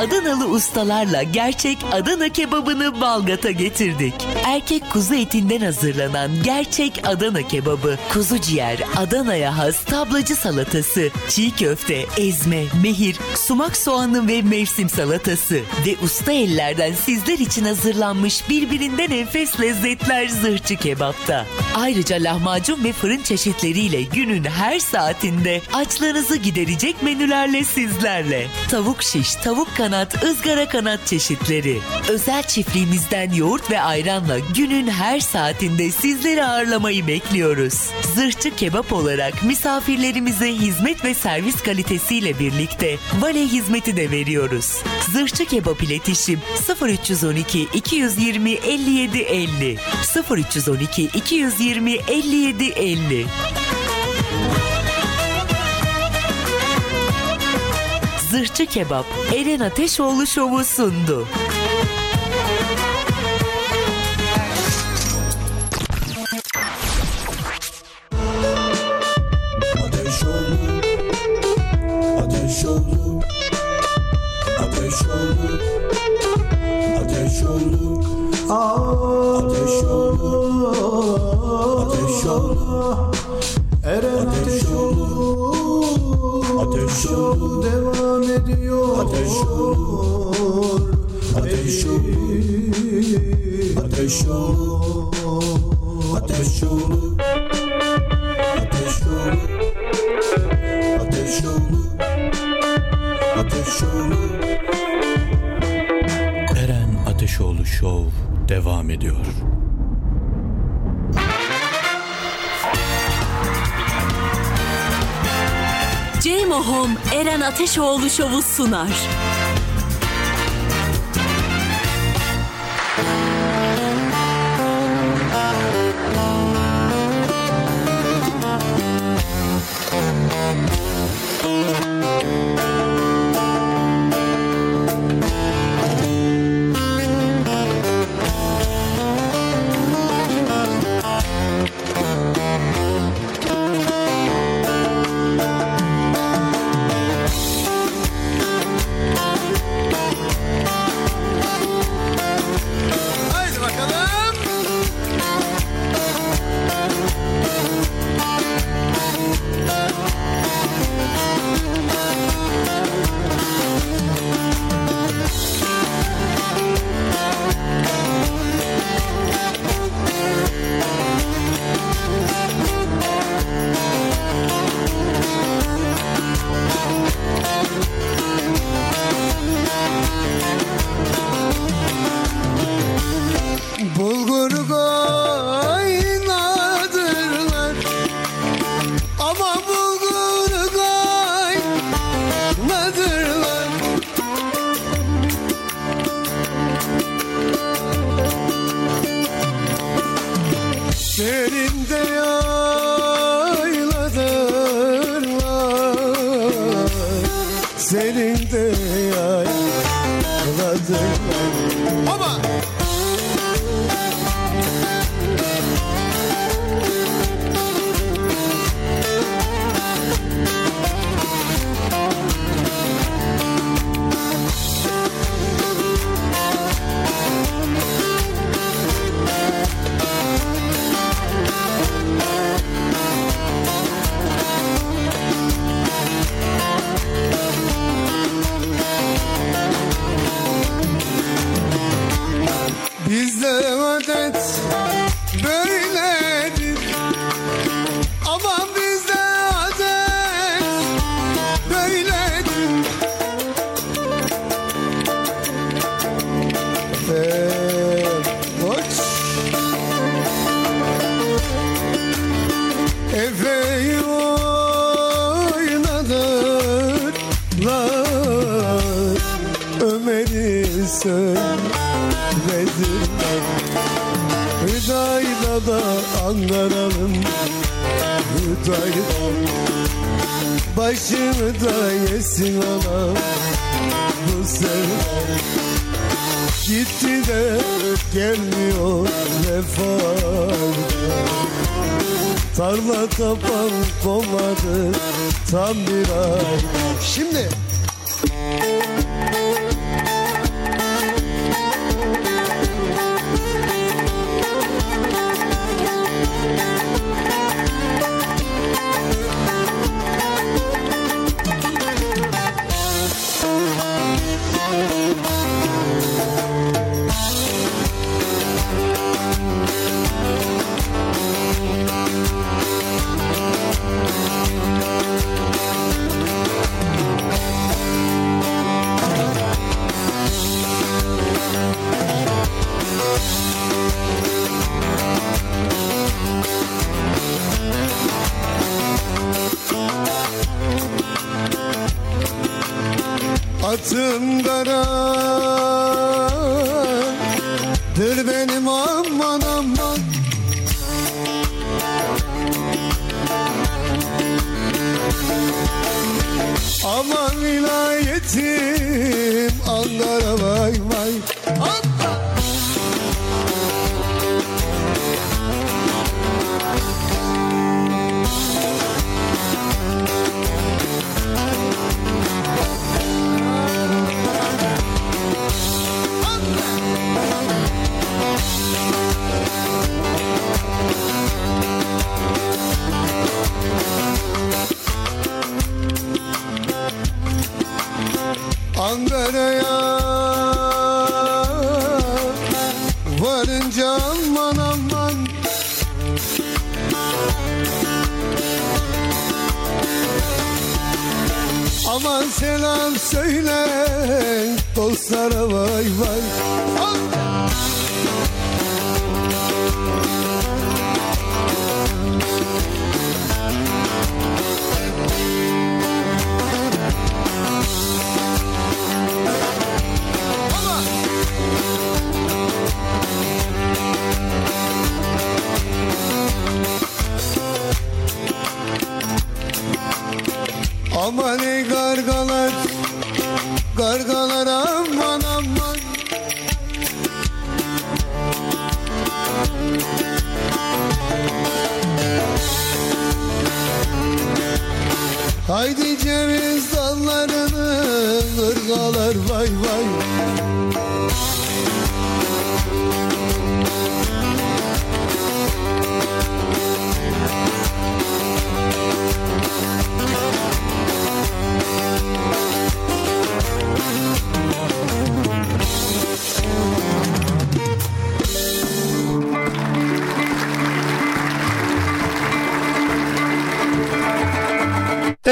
D: Adanalı ustalarla gerçek Adana kebabını Balgat'a getirdik. Erkek kuzu etinden hazırlanan gerçek Adana kebabı, kuzu ciğer, Adana'ya has tablacı salatası, çiğ köfte, ezme, mehir, sumak soğanı ve mevsim salatası ve usta ellerden sizler için hazırlanmış birbirinden enfes lezzetler zırhçı kebapta. Ayrıca lahmacun ve fırın çeşitleriyle günün her saatinde açlığınızı giderecek menülerle sizlerle. Tavuk şiş, tavuk kanat, ızgara kanat çeşitleri. Özel çiftliğimizden yoğurt ve ayranla günün her saatinde sizleri ağırlamayı bekliyoruz. Zırhçı kebap olarak misafirlerimize hizmet ve servis kalitesiyle birlikte vale hizmeti de veriyoruz. Zırhçı kebap iletişim 0312 220 57 50 0312 220 57 50 Zırhçı Kebap Eren Ateşoğlu Şovu sundu.
K: Ateş oldu Ateş oldu Ateş oldu Ateş oldu Ateş oldu Ateş oldu Eren ateş oldu Ateş devam ediyor Ateş Ateş Ateş Ateş olur Ateş olur Ateş olur Ateş olur
A: Eren Ateşoğlu Show devam ediyor.
L: Ceymo Home Eren Ateşoğlu Şovu sunar.
K: De gelmiyor vefada Tarla tapan olmadı tam bir ay. Şimdi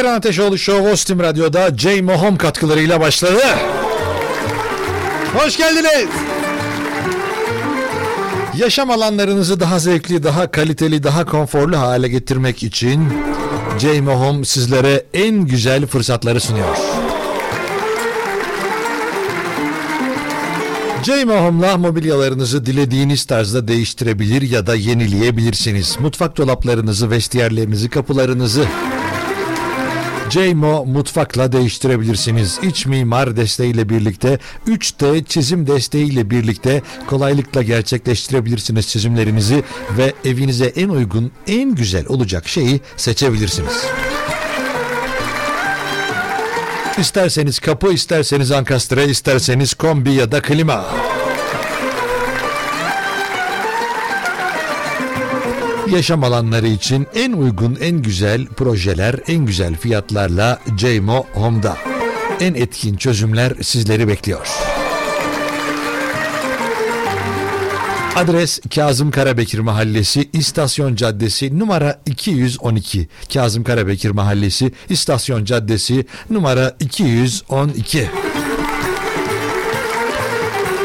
C: Eren Ateşoğlu Show Ostim Radyo'da J. Mohom katkılarıyla başladı. Hoş geldiniz. Yaşam alanlarınızı daha zevkli, daha kaliteli, daha konforlu hale getirmek için J. Mohom sizlere en güzel fırsatları sunuyor. Ceyme Home'la mobilyalarınızı dilediğiniz tarzda değiştirebilir ya da yenileyebilirsiniz. Mutfak dolaplarınızı, vestiyerlerinizi, kapılarınızı Ceymo mutfakla değiştirebilirsiniz. İç mimar desteğiyle birlikte 3D çizim desteğiyle birlikte kolaylıkla gerçekleştirebilirsiniz çizimlerinizi ve evinize en uygun, en güzel olacak şeyi seçebilirsiniz. İsterseniz kapı, isterseniz ankastre, isterseniz kombi ya da klima. Yaşam alanları için en uygun, en güzel projeler, en güzel fiyatlarla Ceymo Home'da. En etkin çözümler sizleri bekliyor. Adres Kazım Karabekir Mahallesi, İstasyon Caddesi numara 212. Kazım Karabekir Mahallesi, İstasyon Caddesi numara 212.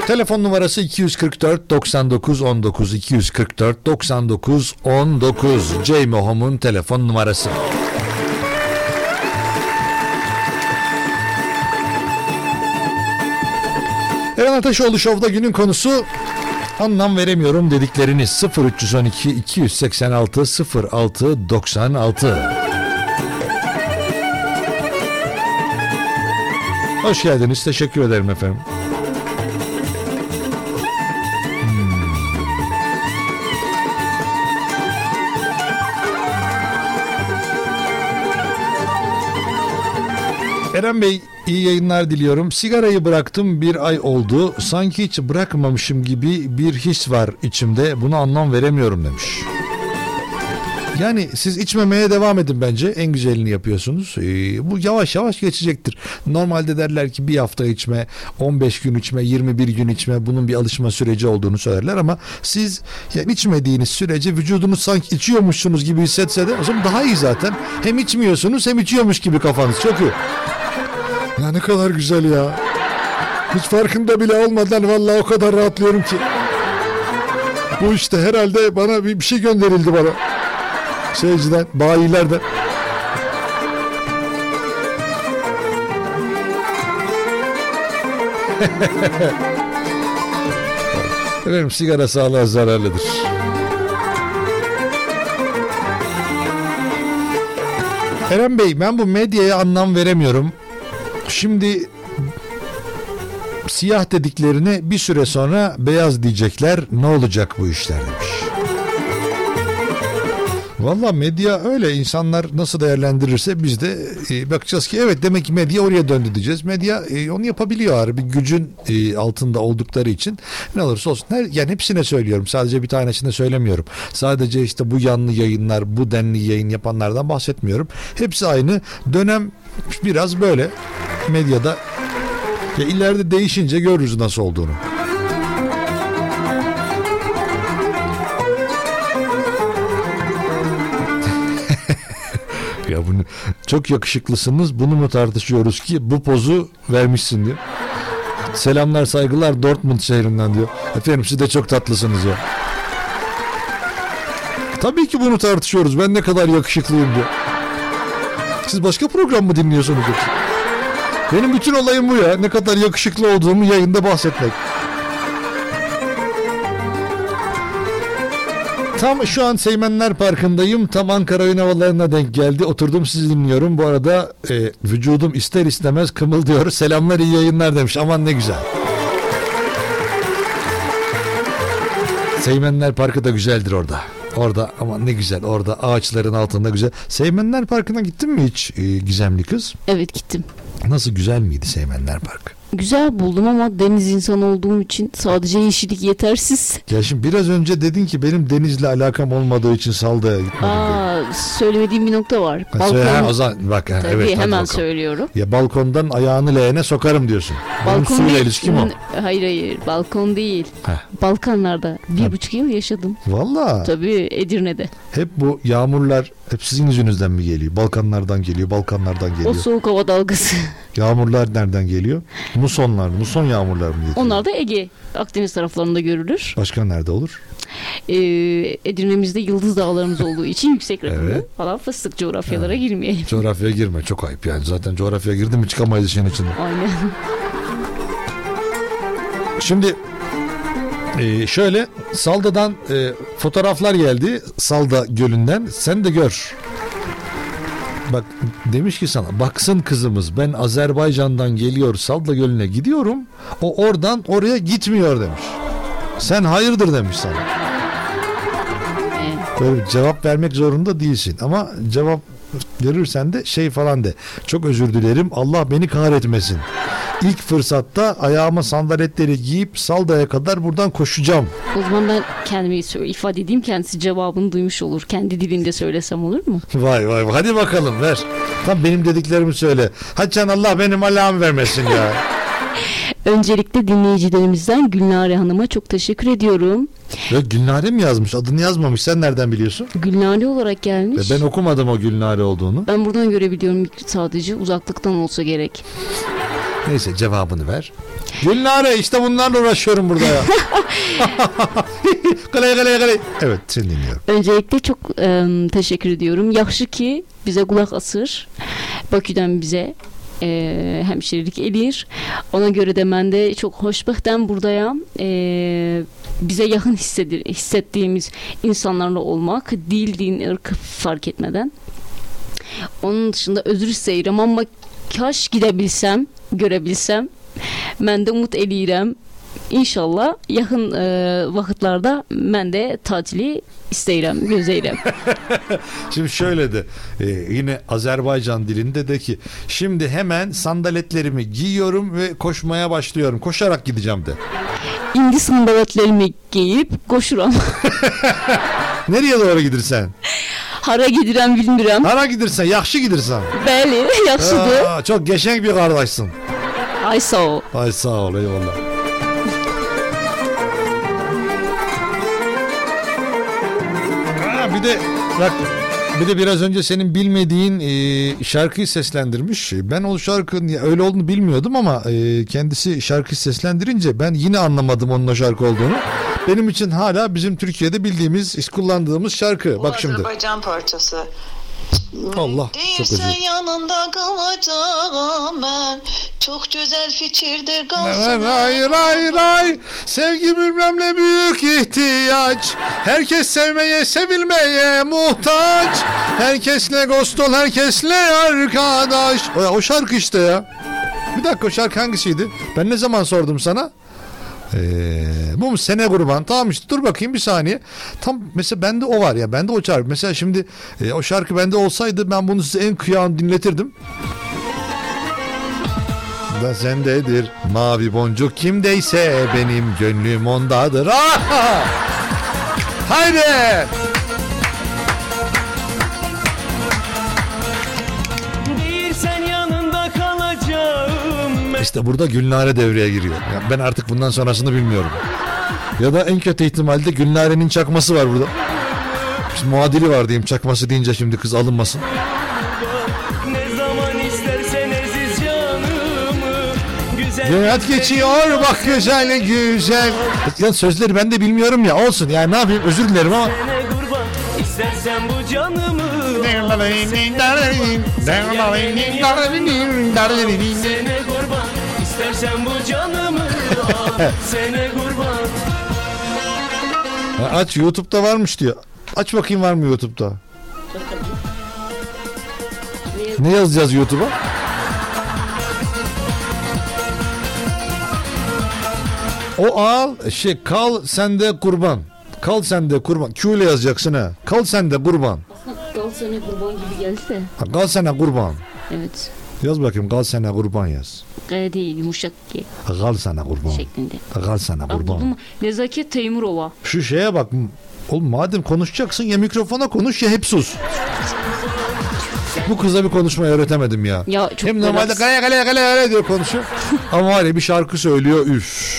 C: Telefon numarası 244 99 19 244 99 19 Ceyme Home'un telefon numarası. Eren Ateşoğlu Show'da günün konusu anlam veremiyorum dedikleriniz 0312 286 06 96 Hoş geldiniz. Teşekkür ederim efendim. Eren Bey iyi yayınlar diliyorum. Sigarayı bıraktım bir ay oldu. Sanki hiç bırakmamışım gibi bir his var içimde. Buna anlam veremiyorum demiş. Yani siz içmemeye devam edin bence. En güzelini yapıyorsunuz. Ee, bu yavaş yavaş geçecektir. Normalde derler ki bir hafta içme, 15 gün içme, 21 gün içme. Bunun bir alışma süreci olduğunu söylerler ama siz yani içmediğiniz sürece vücudunuz sanki içiyormuşsunuz gibi hissetse de o zaman daha iyi zaten. Hem içmiyorsunuz hem içiyormuş gibi kafanız. Çok iyi. Ya ne kadar güzel ya. Hiç farkında bile olmadan vallahi o kadar rahatlıyorum ki. Bu işte herhalde bana bir, bir şey gönderildi bana. Şeyciden, bayilerden. Efendim sigara sağlığa zararlıdır. Eren Bey ben bu medyaya anlam veremiyorum. Şimdi siyah dediklerine bir süre sonra beyaz diyecekler. Ne olacak bu işler demiş. Valla medya öyle insanlar nasıl değerlendirirse biz de e, bakacağız ki evet demek ki medya oraya döndü diyeceğiz. Medya e, onu yapabiliyor abi gücün e, altında oldukları için ne olursa olsun. Her, yani hepsine söylüyorum sadece bir tanesine söylemiyorum. Sadece işte bu yanlı yayınlar bu denli yayın yapanlardan bahsetmiyorum. Hepsi aynı dönem biraz böyle medyada ya ileride değişince görürüz nasıl olduğunu. Ya bunu çok yakışıklısınız. Bunu mu tartışıyoruz ki bu pozu vermişsin diyor. Selamlar saygılar Dortmund şehrinden diyor. Efendim siz de çok tatlısınız ya. Tabii ki bunu tartışıyoruz. Ben ne kadar yakışıklıyım diyor. Siz başka program mı dinliyorsunuz? Benim bütün olayım bu ya. Ne kadar yakışıklı olduğumu yayında bahsetmek. Tam şu an Seymenler Parkı'ndayım. Tam Ankara oyun havalarına denk geldi. Oturdum sizi dinliyorum. Bu arada e, vücudum ister istemez kımıldıyor. Selamlar iyi yayınlar demiş. Aman ne güzel. Seymenler Parkı da güzeldir orada. Orada ama ne güzel orada ağaçların altında güzel. Seymenler Parkı'na gittin mi hiç e, gizemli kız?
G: Evet gittim.
C: Nasıl güzel miydi Seymenler Parkı?
G: Güzel buldum ama deniz insanı olduğum için sadece yeşillik yetersiz.
C: Ya şimdi biraz önce dedin ki benim denizle alakam olmadığı için Salda'ya gitmedim.
G: Aa, söylemediğim bir nokta var.
C: Ha, söyle, ha, o zaman bak ha,
G: Tabii
C: evet
G: hemen
C: bakalım.
G: söylüyorum.
C: Ya balkondan ayağını leğene sokarım diyorsun. Benim suyla
G: değil-
C: ilişkim o.
G: Hayır hayır balkon değil.
C: Heh.
G: Balkanlarda bir
C: Ha.
G: buçuk yıl yaşadım.
C: Valla
G: Tabii Edirne'de.
C: hep bu yağmurlar hep sizin yüzünüzden mi geliyor? Balkanlardan geliyor, Balkanlardan
G: O
C: geliyor.
G: soğuk hava dalgası.
C: Yağmurlar nereden geliyor? Musonlar, muson yağmurlar mı geliyor?
G: Onlar da Ege, Akdeniz taraflarında görülür.
C: Başka nerede olur?
G: Ee, Edirne'mizde yıldız dağlarımız olduğu için yüksek rakımlı
C: Evet.
G: falan fıstık coğrafyalara girmeyelim.
C: Coğrafyaya girme çok ayıp yani. Zaten coğrafyaya girdin mi çıkamayız işin içinden.
G: Aynen.
C: Şimdi Ee, şöyle Salda'dan e, fotoğraflar geldi Salda Gölü'nden sen de gör. Bak demiş ki sana baksın kızımız ben Azerbaycan'dan geliyor Salda Gölü'ne gidiyorum o oradan oraya gitmiyor demiş. Sen hayırdır demiş sana. Böyle cevap vermek zorunda değilsin ama cevap verirsen de şey falan de. Çok özür dilerim Allah beni kahretmesin. İlk fırsatta ayağıma sandaletleri giyip Salda'ya kadar buradan koşacağım.
G: O zaman ben kendimi ifade edeyim kendisi cevabını duymuş olur. Kendi dilinde söylesem olur mu?
C: Vay vay vay. hadi bakalım ver. Tam benim dediklerimi söyle. Hadi can Allah benim alam vermesin ya.
G: Öncelikle dinleyicilerimizden Gülnare Hanım'a çok teşekkür ediyorum.
C: Ya Gülnare mi yazmış? Adını yazmamış. Sen nereden biliyorsun?
G: Gülnare olarak gelmiş.
C: Ve ben okumadım o Gülnare olduğunu.
G: Ben buradan görebiliyorum sadece uzaklıktan olsa gerek.
C: Neyse cevabını ver. Gülnare işte bunlarla uğraşıyorum burada ya. kalay kalay kalay. Evet seni dinliyorum.
G: Öncelikle çok e, teşekkür ediyorum. Yaxşı ki bize kulak asır. Bakü'den bize e, hemşirelik eləyir. Ona göre de ben de çok hoşbəxtəm buradayam. E, bize yakın hissedir, hissettiğimiz insanlarla olmak, dil, din, ırk fark etmeden. Onun dışında özür istəyirəm ama kaş gidebilsem, görebilsem. Mən də umut eləyirəm. İnşallah yaxın e, vaxtlarda mən də tatili istəyirəm, gözləyirəm.
C: Şimdi şöyle de e, yine Azerbaycan dilinde de ki şimdi hemen sandaletlerimi giyiyorum ve koşmaya başlıyorum. Koşarak gideceğim de.
G: İndi sandaletlerimi giyib qoşuram.
C: Nereye doğru gidersen?
G: Hara gedirəm bilmirəm.
C: Hara gidersen? Yaxşı gidersen.
G: Bəli, yaxşıdır.
C: Aa, çok geçen bir kardeşsin.
G: Ay sağ ol.
C: Ay sağ ol eyvallah. De bak bir de biraz önce senin bilmediğin e, şarkıyı seslendirmiş. Ben o şarkının öyle olduğunu bilmiyordum ama e, kendisi şarkı seslendirince ben yine anlamadım onun o şarkı olduğunu. Benim için hala bizim Türkiye'de bildiğimiz, kullandığımız şarkı. Bak şimdi.
M: Azerbaycan parçası.
C: Allah çok özür
M: yanında kalacağım ben. Çok güzel fikirdir kalsın.
C: Ray ray ray sevgi bilmem ne büyük ihtiyaç. Herkes sevmeye sevilmeye muhtaç. Herkesle ghost ol herkesle arkadaş. O, o şarkı işte ya. Bir dakika o şarkı hangisiydi? Ben ne zaman sordum sana ee, bu mu? Sene kurban. Tamam işte dur bakayım bir saniye. Tam mesela bende o var ya bende o şarkı mesela şimdi e, o şarkı bende olsaydı ben bunu size en kıyağını dinletirdim. Da sendedir Mavi boncuk. Kimdeyse benim gönlüm ondadır. Ah! Haydi İşte burada Gülnare devreye giriyor. Ya Ben artık bundan sonrasını bilmiyorum. Ya da en kötü ihtimalde Gülnare'nin çakması var burada. Şimdi muadili var diyeyim çakması deyince şimdi kız alınmasın. Hayat geçiyor bak güzel güzel. Ya sözleri ben de bilmiyorum ya olsun. Yani ne yapayım? Özür dilerim ama.
I: İstersen bu canımı. Sene kurban istersen bu canımı al Sene kurban
C: Ha, Aç YouTube'da varmış diyor. Aç bakayım var mı YouTube'da? Ne yazacağız YouTube'a? O al şey kal sende kurban. Kal sende kurban. Q ile yazacaksın ha. Kal sende kurban.
G: Dal sene kurban gibi gelse.
C: Ha, Kal sene kurban.
G: Evet.
C: Yaz bakayım kal sene kurban yaz.
G: G değil yumuşak G
C: Kal sana kurban.
G: şeklinde.
C: Kal sana kurban.
G: buldum. Nezaket Teymurova.
C: Şu şeye bak. Oğlum madem konuşacaksın ya mikrofona konuş ya hep sus. Bu kıza bir konuşmayı öğretemedim ya.
G: Ya çok
C: Hem normalde kale kale kale kale diyor konuşuyor. Ama var ya bir şarkı söylüyor üf.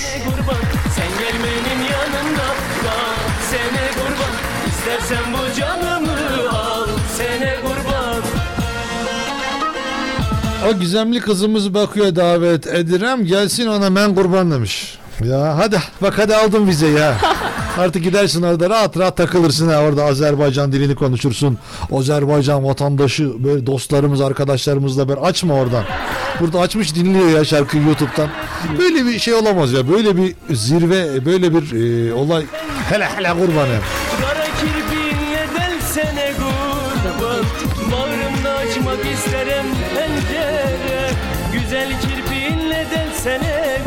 C: Ha gizemli kızımız bakıyor davet edirem gelsin ona men kurban demiş. Ya hadi bak hadi aldım vizeyi ya. Artık gidersin orada rahat rahat takılırsın ha. Orada Azerbaycan dilini konuşursun. Azerbaycan vatandaşı böyle dostlarımız arkadaşlarımızla böyle açma oradan. Burada açmış dinliyor ya şarkıyı YouTube'dan. Böyle bir şey olamaz ya. Böyle bir zirve böyle bir e, olay hele hele kurbanım.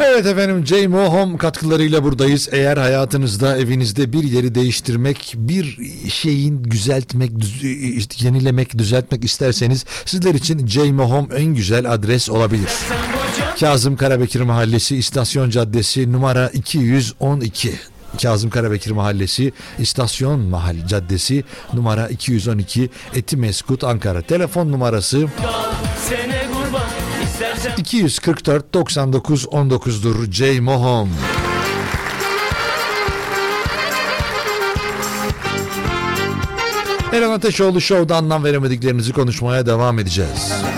C: Evet efendim J Mohom katkılarıyla buradayız. Eğer hayatınızda evinizde bir yeri değiştirmek, bir şeyin güzeltmek, düz, e, e, yenilemek, düzeltmek isterseniz sizler için J Mohom en güzel adres olabilir. Kazım Karabekir Mahallesi İstasyon Caddesi numara 212. Kazım Karabekir Mahallesi İstasyon Mahal Caddesi numara 212 Etimeskut Ankara. Telefon numarası
I: sene
C: 244 99 19'dur J Mohom. Eren Ateşoğlu Show'da anlam veremediklerinizi konuşmaya devam edeceğiz.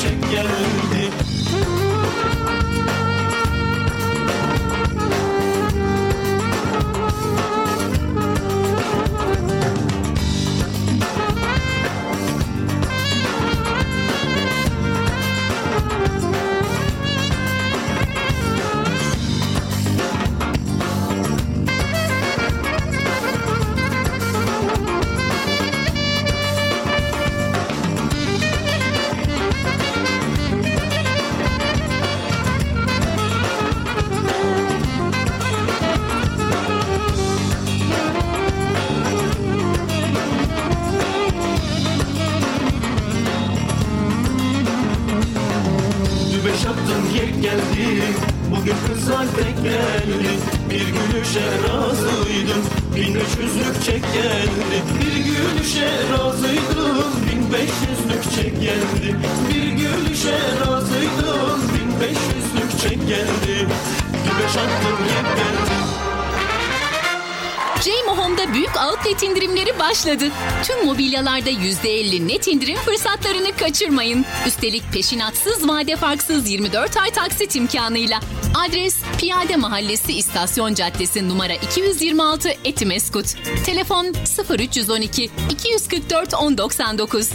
N: çiçek geldi.
B: başladı. Tüm mobilyalarda %50 net indirim fırsatlarını kaçırmayın. Üstelik peşinatsız vade farksız 24 ay taksit imkanıyla. Adres Piyade Mahallesi İstasyon Caddesi numara 226 Etimeskut. Telefon 0312 244 1099.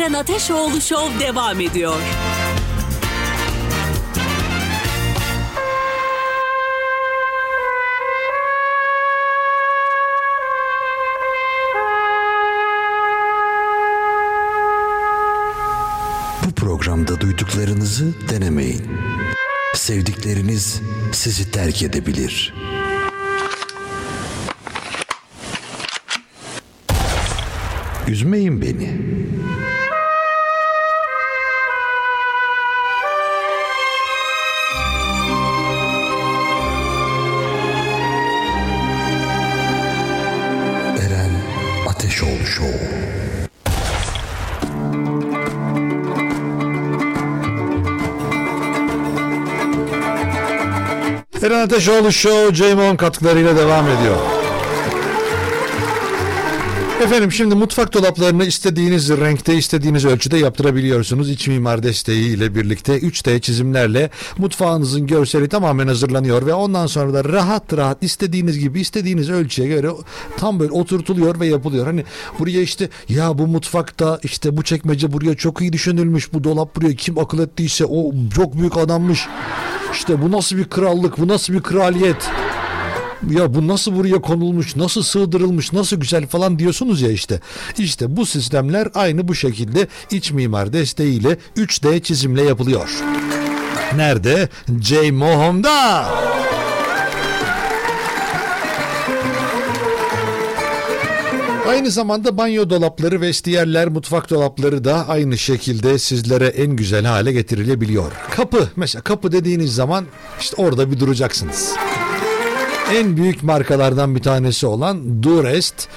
O: Eren Ateşoğlu Show devam ediyor.
P: Bu programda duyduklarınızı denemeyin. Sevdikleriniz sizi terk edebilir.
C: Ateşoğlu Show J-Mon katkılarıyla devam ediyor. Efendim şimdi mutfak dolaplarını istediğiniz renkte istediğiniz ölçüde yaptırabiliyorsunuz. İç mimar desteği ile birlikte 3D çizimlerle mutfağınızın görseli tamamen hazırlanıyor ve ondan sonra da rahat rahat istediğiniz gibi istediğiniz ölçüye göre tam böyle oturtuluyor ve yapılıyor. Hani buraya işte ya bu mutfakta işte bu çekmece buraya çok iyi düşünülmüş bu dolap buraya kim akıl ettiyse o çok büyük adammış. İşte bu nasıl bir krallık bu nasıl bir kraliyet ya bu nasıl buraya konulmuş, nasıl sığdırılmış, nasıl güzel falan diyorsunuz ya işte. İşte bu sistemler aynı bu şekilde iç mimar desteğiyle 3D çizimle yapılıyor. Nerede? J Mohom'da. Aynı zamanda banyo dolapları, vestiyerler, mutfak dolapları da aynı şekilde sizlere en güzel hale getirilebiliyor. Kapı, mesela kapı dediğiniz zaman işte orada bir duracaksınız en büyük markalardan bir tanesi olan Durest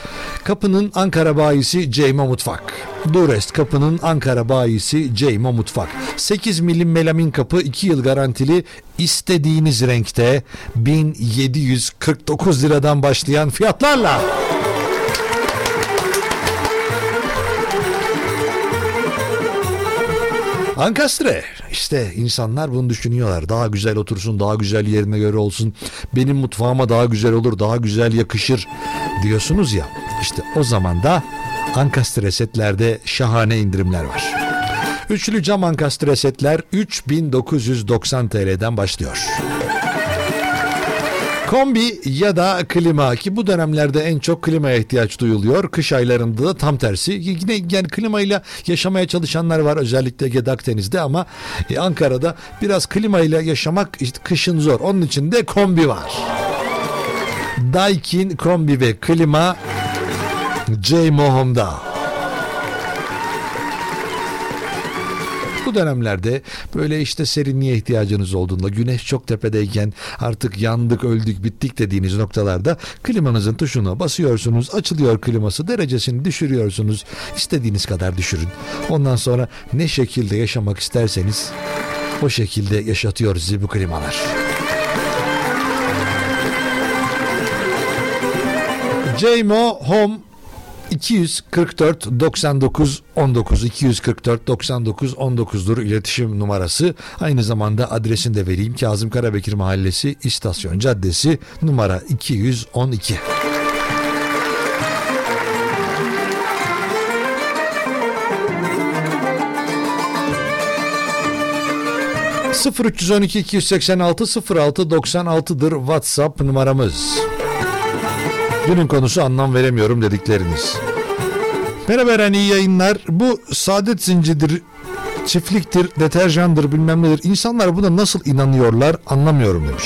C: kapının Ankara bayisi Ceyma Mutfak. Durest kapının Ankara bayisi Ceyma Mutfak. 8 milim melamin kapı 2 yıl garantili istediğiniz renkte 1749 liradan başlayan fiyatlarla. Ankastre. İşte insanlar bunu düşünüyorlar. Daha güzel otursun, daha güzel yerine göre olsun. Benim mutfağıma daha güzel olur, daha güzel yakışır diyorsunuz ya. İşte o zaman da Ankastre setlerde şahane indirimler var. Üçlü cam ankastre setler 3990 TL'den başlıyor. Kombi ya da klima ki bu dönemlerde en çok klimaya ihtiyaç duyuluyor. Kış aylarında da tam tersi. Yine yani klimayla yaşamaya çalışanlar var özellikle Ege Akdeniz'de ama e, Ankara'da biraz klimayla yaşamak işte kışın zor. Onun için de kombi var. Daikin kombi ve klima J Mohom'da. Bu dönemlerde böyle işte serinliğe ihtiyacınız olduğunda güneş çok tepedeyken artık yandık öldük bittik dediğiniz noktalarda klimanızın tuşuna basıyorsunuz açılıyor kliması derecesini düşürüyorsunuz istediğiniz kadar düşürün. Ondan sonra ne şekilde yaşamak isterseniz o şekilde yaşatıyor sizi bu klimalar. JMO Home 244 99 19 244 99 19'dur iletişim numarası. Aynı zamanda adresini de vereyim. Kazım Karabekir Mahallesi İstasyon Caddesi numara 212. ...0312 286 06 96'dır WhatsApp numaramız. Günün konusu anlam veremiyorum dedikleriniz. Merhaba Eren iyi yayınlar. Bu saadet zincirdir, çiftliktir, deterjandır bilmem nedir. İnsanlar buna nasıl inanıyorlar anlamıyorum demiş.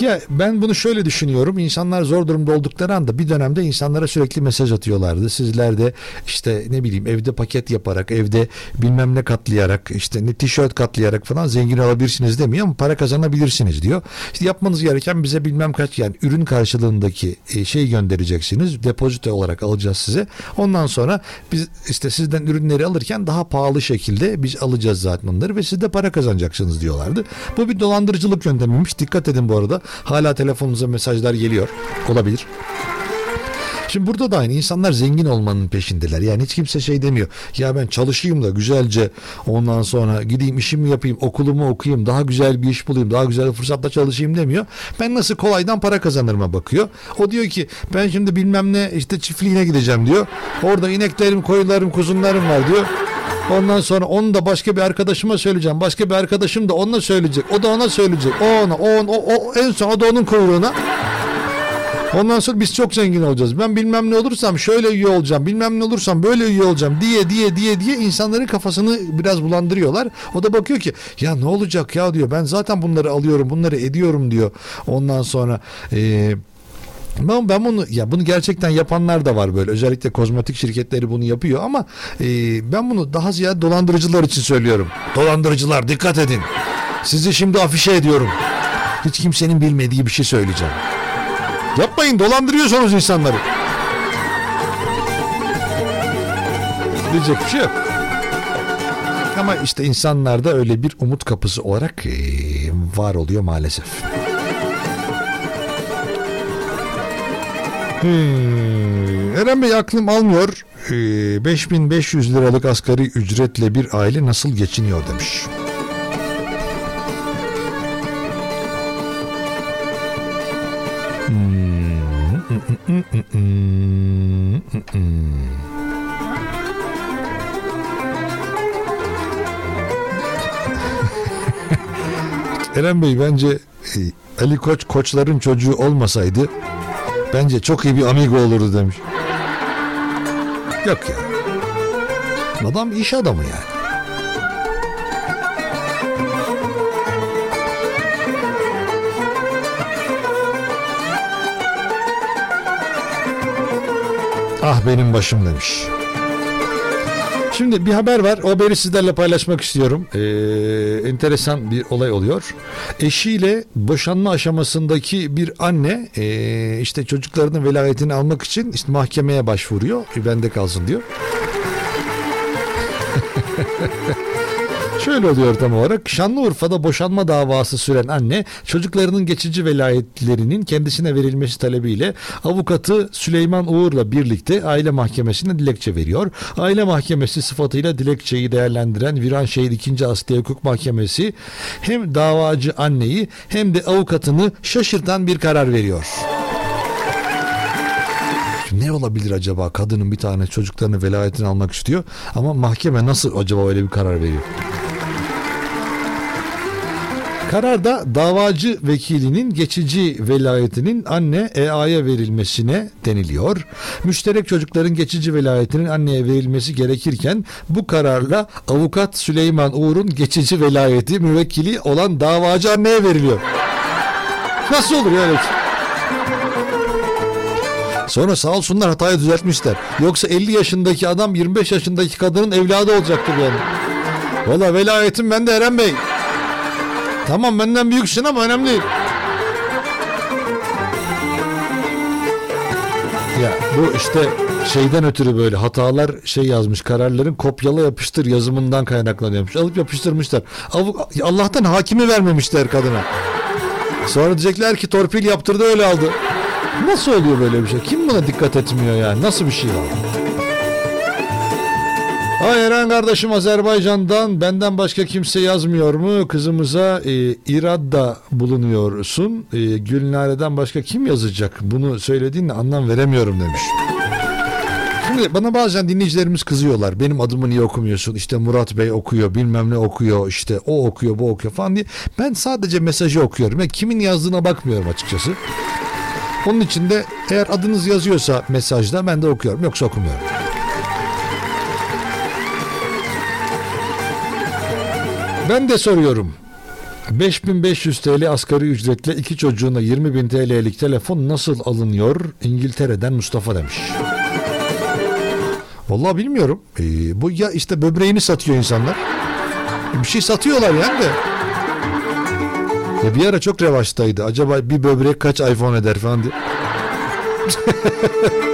C: Ya ben bunu şöyle düşünüyorum. İnsanlar zor durumda oldukları anda bir dönemde insanlara sürekli mesaj atıyorlardı. Sizler de işte ne bileyim evde paket yaparak, evde bilmem ne katlayarak, işte ne tişört katlayarak falan zengin olabilirsiniz demiyor ama para kazanabilirsiniz diyor. İşte yapmanız gereken bize bilmem kaç yani ürün karşılığındaki e, şey göndereceksiniz. Depozito olarak alacağız size. Ondan sonra biz işte sizden ürünleri alırken daha pahalı şekilde biz alacağız zaten onları ve siz de para kazanacaksınız diyorlardı. Bu bir dolandırıcılık yöntemiymiş. Dikkat edin bu arada. Hala telefonunuza mesajlar geliyor. Olabilir. Şimdi burada da aynı insanlar zengin olmanın peşindeler. Yani hiç kimse şey demiyor. Ya ben çalışayım da güzelce ondan sonra gideyim işimi yapayım, okulumu okuyayım, daha güzel bir iş bulayım, daha güzel bir fırsatta çalışayım demiyor. Ben nasıl kolaydan para kazanırıma bakıyor. O diyor ki ben şimdi bilmem ne işte çiftliğine gideceğim diyor. Orada ineklerim, koyunlarım, kuzunlarım var diyor. Ondan sonra onu da başka bir arkadaşıma söyleyeceğim. Başka bir arkadaşım da ona söyleyecek. O da ona söyleyecek. O ona, o, ona, o, o en son o da onun kuyruğuna. Ondan sonra biz çok zengin olacağız. Ben bilmem ne olursam şöyle üye olacağım. Bilmem ne olursam böyle üye olacağım diye diye diye diye insanların kafasını biraz bulandırıyorlar. O da bakıyor ki ya ne olacak ya diyor. Ben zaten bunları alıyorum, bunları ediyorum diyor. Ondan sonra eee ben, ben bunu ya bunu gerçekten yapanlar da var böyle özellikle kozmetik şirketleri bunu yapıyor ama e, ben bunu daha ziyade dolandırıcılar için söylüyorum. Dolandırıcılar dikkat edin. Sizi şimdi afişe ediyorum. Hiç kimsenin bilmediği bir şey söyleyeceğim. Yapmayın dolandırıyorsunuz insanları. Diyecek bir şey yok. Ama işte insanlarda öyle bir umut kapısı olarak e, var oluyor maalesef. Hmm, Eren Bey aklım almıyor. Ee, 5500 liralık asgari ücretle bir aile nasıl geçiniyor demiş. Eren Bey bence e, Ali Koç koçların çocuğu olmasaydı bence çok iyi bir amigo olurdu demiş. Yok ya. Adam iş adamı yani. Ah benim başım demiş. Şimdi bir haber var. O haberi sizlerle paylaşmak istiyorum. Ee, enteresan bir olay oluyor. Eşiyle boşanma aşamasındaki bir anne ee, işte çocuklarının velayetini almak için işte mahkemeye başvuruyor. E, Bende kalsın diyor. Şöyle oluyor tam olarak. Şanlıurfa'da boşanma davası süren anne çocuklarının geçici velayetlerinin kendisine verilmesi talebiyle avukatı Süleyman Uğur'la birlikte aile mahkemesine dilekçe veriyor. Aile mahkemesi sıfatıyla dilekçeyi değerlendiren Viranşehir 2. Asliye Hukuk Mahkemesi hem davacı anneyi hem de avukatını şaşırtan bir karar veriyor. Ne olabilir acaba? Kadının bir tane çocuklarını velayetini almak istiyor ama mahkeme nasıl acaba öyle bir karar veriyor? Kararda davacı vekilinin geçici velayetinin anne EA'ya verilmesine deniliyor. Müşterek çocukların geçici velayetinin anneye verilmesi gerekirken bu kararla avukat Süleyman Uğur'un geçici velayeti müvekkili olan davacı anneye veriliyor. Nasıl olur ya öyle bir şey? Sonra sağ olsunlar hatayı düzeltmişler. Yoksa 50 yaşındaki adam 25 yaşındaki kadının evladı olacaktı yani. Valla velayetim bende Eren Bey. Tamam benden büyüksün ama önemli değil. Ya bu işte şeyden ötürü böyle hatalar şey yazmış kararların kopyala yapıştır yazımından kaynaklanıyormuş. Alıp yapıştırmışlar. Allah'tan hakimi vermemişler kadına. Sonra diyecekler ki torpil yaptırdı öyle aldı. Nasıl oluyor böyle bir şey? Kim buna dikkat etmiyor yani? Nasıl bir şey var? Ay Eren kardeşim Azerbaycan'dan benden başka kimse yazmıyor mu? Kızımıza e, iradda bulunuyorsun. E, Gülnare'den başka kim yazacak? Bunu söylediğinle anlam veremiyorum demiş. Şimdi bana bazen dinleyicilerimiz kızıyorlar. Benim adımı niye okumuyorsun? İşte Murat Bey okuyor, bilmem ne okuyor, işte o okuyor, bu okuyor falan diye. Ben sadece mesajı okuyorum. Yani kimin yazdığına bakmıyorum açıkçası. Onun için de eğer adınız yazıyorsa mesajda ben de okuyorum. Yoksa okumuyorum. Ben de soruyorum. 5500 TL asgari ücretle iki çocuğuna 20 bin TL'lik telefon nasıl alınıyor? İngiltere'den Mustafa demiş. Vallahi bilmiyorum. Ee, bu ya işte böbreğini satıyor insanlar. Bir şey satıyorlar yani de. Ya bir ara çok revaçtaydı. Acaba bir böbrek kaç iPhone eder falan diye.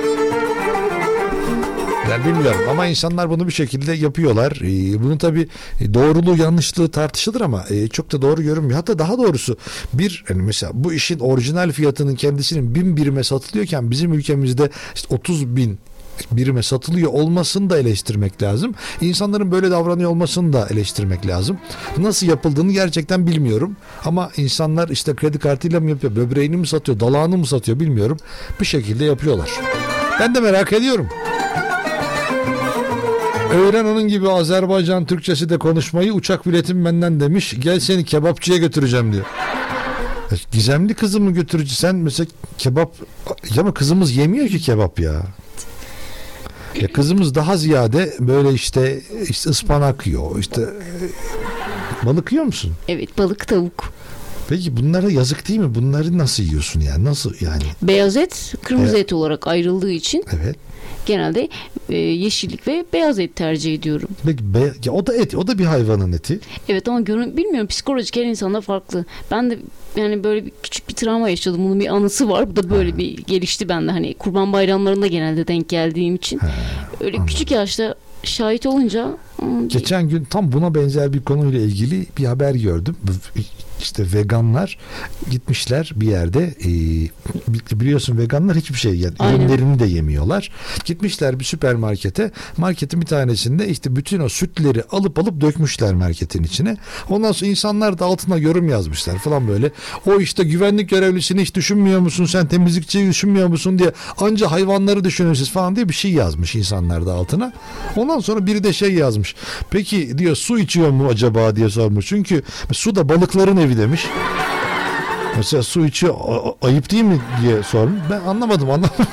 C: Ben bilmiyorum ama insanlar bunu bir şekilde yapıyorlar. Ee, bunun tabi doğruluğu yanlışlığı tartışılır ama e, çok da doğru görünmüyor. Hatta daha doğrusu bir hani mesela bu işin orijinal fiyatının kendisinin bin birime satılıyorken bizim ülkemizde işte 30 bin birime satılıyor olmasını da eleştirmek lazım. İnsanların böyle davranıyor olmasını da eleştirmek lazım. Nasıl yapıldığını gerçekten bilmiyorum. Ama insanlar işte kredi kartıyla mı yapıyor, böbreğini mi satıyor, dalağını mı satıyor bilmiyorum. Bir şekilde yapıyorlar. Ben de merak ediyorum. Öğren onun gibi Azerbaycan Türkçesi de konuşmayı uçak biletim benden demiş. Gel seni kebapçıya götüreceğim diyor. E, Gizemli kızımı götürücü sen mesela kebap ya ama kızımız yemiyor ki kebap ya. Ya kızımız daha ziyade böyle işte, işte ıspanak yiyor. işte e, balık yiyor musun?
G: Evet balık tavuk.
C: Peki bunlara yazık değil mi? Bunları nasıl yiyorsun yani? Nasıl yani?
G: Beyaz et kırmızı
C: Evet.
G: et olarak ayrıldığı için
C: Evet.
G: Genelde e, yeşillik ve beyaz et tercih ediyorum.
C: Peki be- ya o da et, o da bir hayvanın eti.
G: Evet ama görün bilmiyorum psikolojik her insanda farklı. Ben de yani böyle bir küçük bir travma yaşadım. Bunun bir anısı var. Bu da böyle bir gelişti bende. Hani kurban bayramlarında genelde denk geldiğim için. Öyle küçük yaşta şahit olunca
C: Geçen gün tam buna benzer bir konuyla ilgili bir haber gördüm. İşte veganlar gitmişler bir yerde e, bi- biliyorsun veganlar hiçbir şey yani
G: Aynen.
C: ürünlerini de yemiyorlar. Gitmişler bir süpermarkete. Marketin bir tanesinde işte bütün o sütleri alıp alıp dökmüşler marketin içine. Ondan sonra insanlar da altına yorum yazmışlar falan böyle. O işte güvenlik görevlisini hiç düşünmüyor musun? Sen temizlikçiyi düşünmüyor musun diye anca hayvanları düşünürsünüz falan diye bir şey yazmış insanlar da altına. Ondan sonra biri de şey yazmış. Peki diyor su içiyor mu acaba diye sormuş. Çünkü su da balıkların evi demiş. Mesela su içiyor ayıp değil mi diye sormuş. Ben anlamadım anlamadım.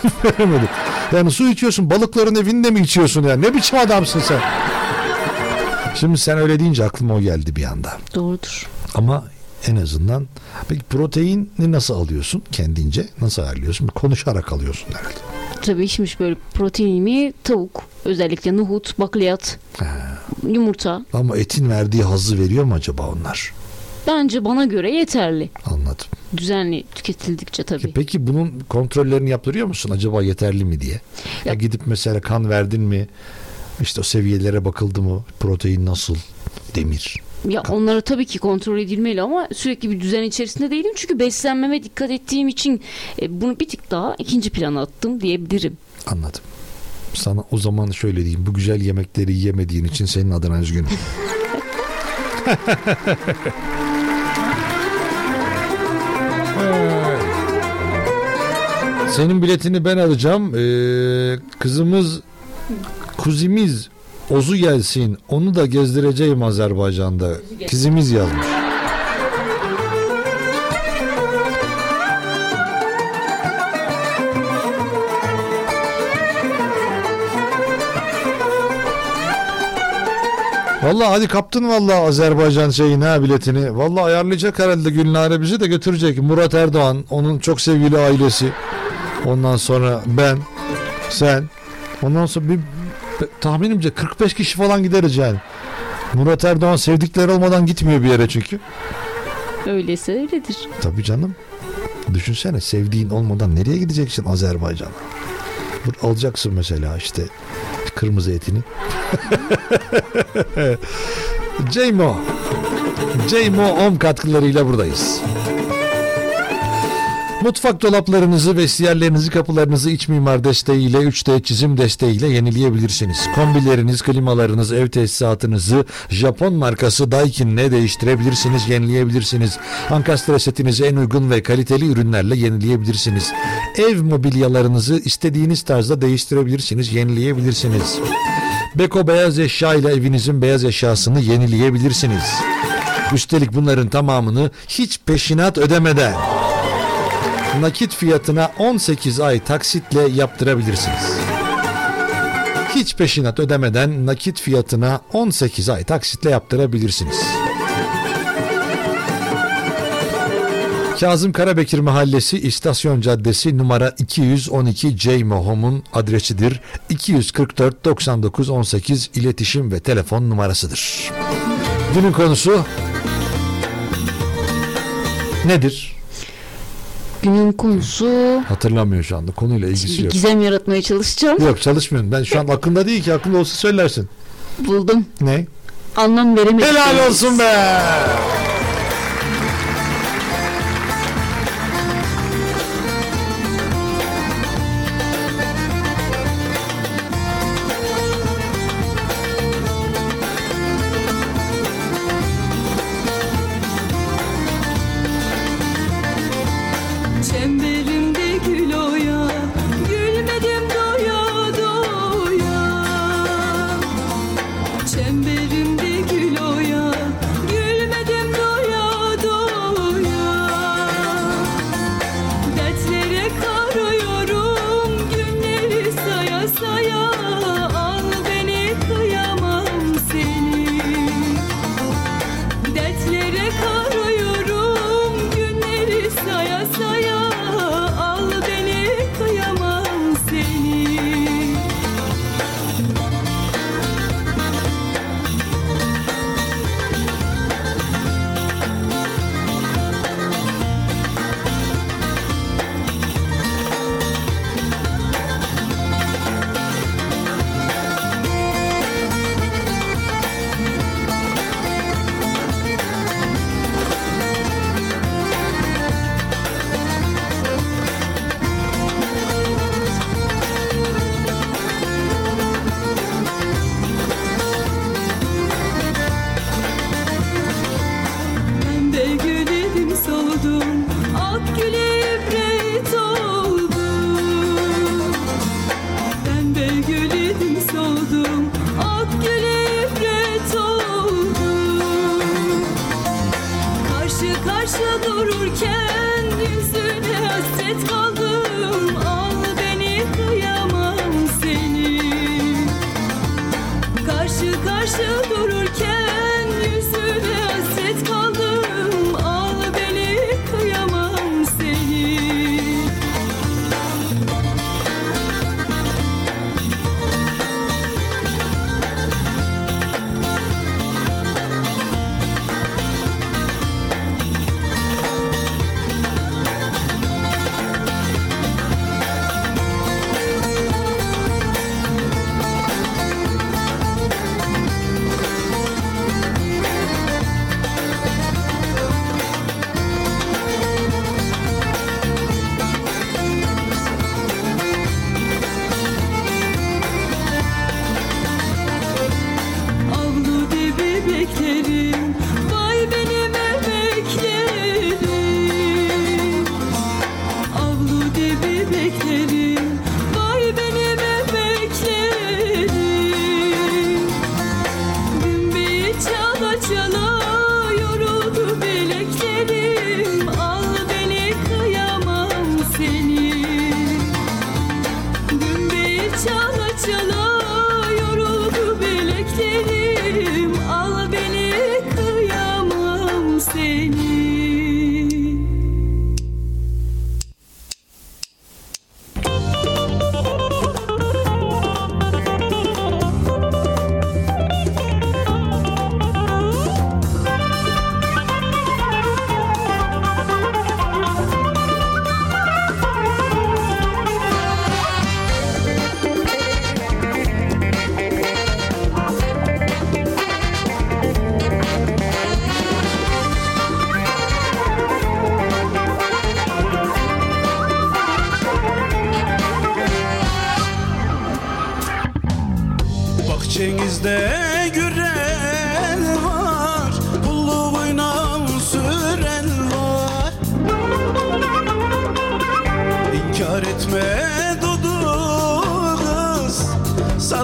C: Yani su içiyorsun balıkların evinde mi içiyorsun yani ne biçim adamsın sen? Şimdi sen öyle deyince aklıma o geldi bir anda.
G: Doğrudur.
C: Ama en azından peki proteini nasıl alıyorsun kendince? Nasıl ayarlıyorsun? Konuşarak alıyorsun herhalde.
G: Tabii işmiş böyle proteinimi tavuk özellikle nohut, bakliyat, yumurta.
C: Ama etin verdiği hazzı veriyor mu acaba onlar?
G: Bence bana göre yeterli.
C: Anladım.
G: Düzenli tüketildikçe tabii.
C: Peki bunun kontrollerini yaptırıyor musun acaba yeterli mi diye? Ya gidip mesela kan verdin mi? İşte o seviyelere bakıldı mı? Protein nasıl? Demir.
G: Ya onlara tabii ki kontrol edilmeli ama sürekli bir düzen içerisinde değilim. Çünkü beslenmeme dikkat ettiğim için e, bunu bir tık daha ikinci plana attım diyebilirim.
C: Anladım. Sana o zaman şöyle diyeyim. Bu güzel yemekleri yemediğin için senin adına üzgünüm. Senin biletini ben alacağım. Ee, kızımız kuzimiz Ozu gelsin. Onu da gezdireceğim Azerbaycan'da. Kızımız yazmış. Vallahi hadi kaptın vallahi Azerbaycan şeyini ha biletini. Vallahi ayarlayacak herhalde Gülnare bizi de götürecek. Murat Erdoğan, onun çok sevgili ailesi. Ondan sonra ben, sen. Ondan sonra bir tahminimce 45 kişi falan gideriz yani. Murat Erdoğan sevdikleri olmadan gitmiyor bir yere çünkü.
G: Öyleyse öyledir.
C: Tabii canım. Düşünsene sevdiğin olmadan nereye gideceksin Azerbaycan'a? Alacaksın mesela işte kırmızı etini. Ceymo. Ceymo Om katkılarıyla buradayız. Mutfak dolaplarınızı, vestiyerlerinizi, kapılarınızı iç mimar desteğiyle, 3D çizim desteğiyle yenileyebilirsiniz. Kombileriniz, klimalarınız, ev tesisatınızı Japon markası Daikin'le değiştirebilirsiniz, yenileyebilirsiniz. Ankastre setinizi en uygun ve kaliteli ürünlerle yenileyebilirsiniz. Ev mobilyalarınızı istediğiniz tarzda değiştirebilirsiniz, yenileyebilirsiniz. Beko beyaz eşya ile evinizin beyaz eşyasını yenileyebilirsiniz. Üstelik bunların tamamını hiç peşinat ödemeden nakit fiyatına 18 ay taksitle yaptırabilirsiniz. Hiç peşinat ödemeden nakit fiyatına 18 ay taksitle yaptırabilirsiniz. Kazım Karabekir Mahallesi İstasyon Caddesi numara 212 Ceymo Home'un adresidir. 244 99 18 iletişim ve telefon numarasıdır. Günün konusu nedir?
G: Günün konusu
C: Hatırlamıyor şu anda. Konuyla ilgisi
G: bir
C: yok.
G: gizem yaratmaya çalışacağım.
C: Yok çalışmıyorum. Ben şu an aklımda değil ki. Aklımda olsa söylersin.
G: Buldum.
C: Ne?
G: Anlam veremedim.
C: Helal olsun be.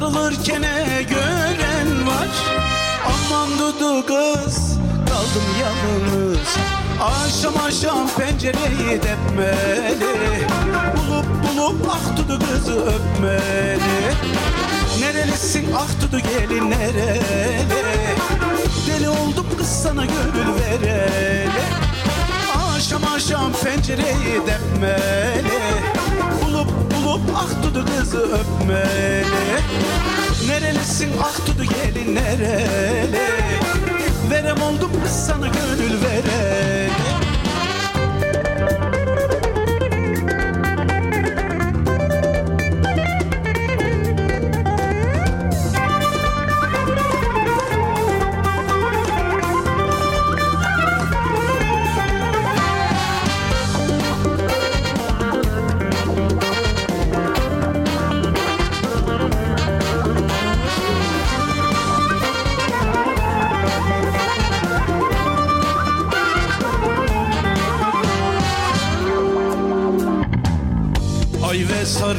Q: Sarılırken gören var? Aman dudu kız Kaldım yalnız. Akşam akşam pencereyi depmeli. Bulup bulup ah dudu kızı öpmeli. Nerelisin? Ah dudu gelin nereli? Deli oldum kız sana gönül vereli. Akşam akşam pencereyi depmeli Bulup ah dudu kızı öpmeli Nerelisin? Ah dudu gelin nereli? Verem oldum kız sana gönül vereli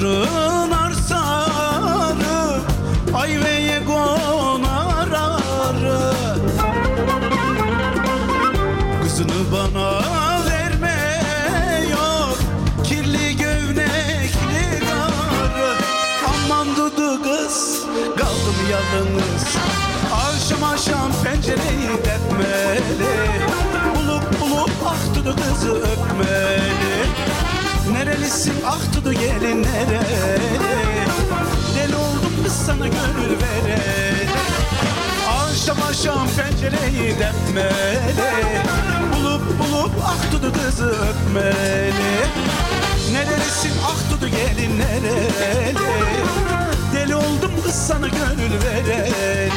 Q: ve pencereyi depmeli Bulup bulup ah tudu kızı öpmeli. Nerelisin ah tudu gelin nereli? Deli oldum kız sana gönül vereli.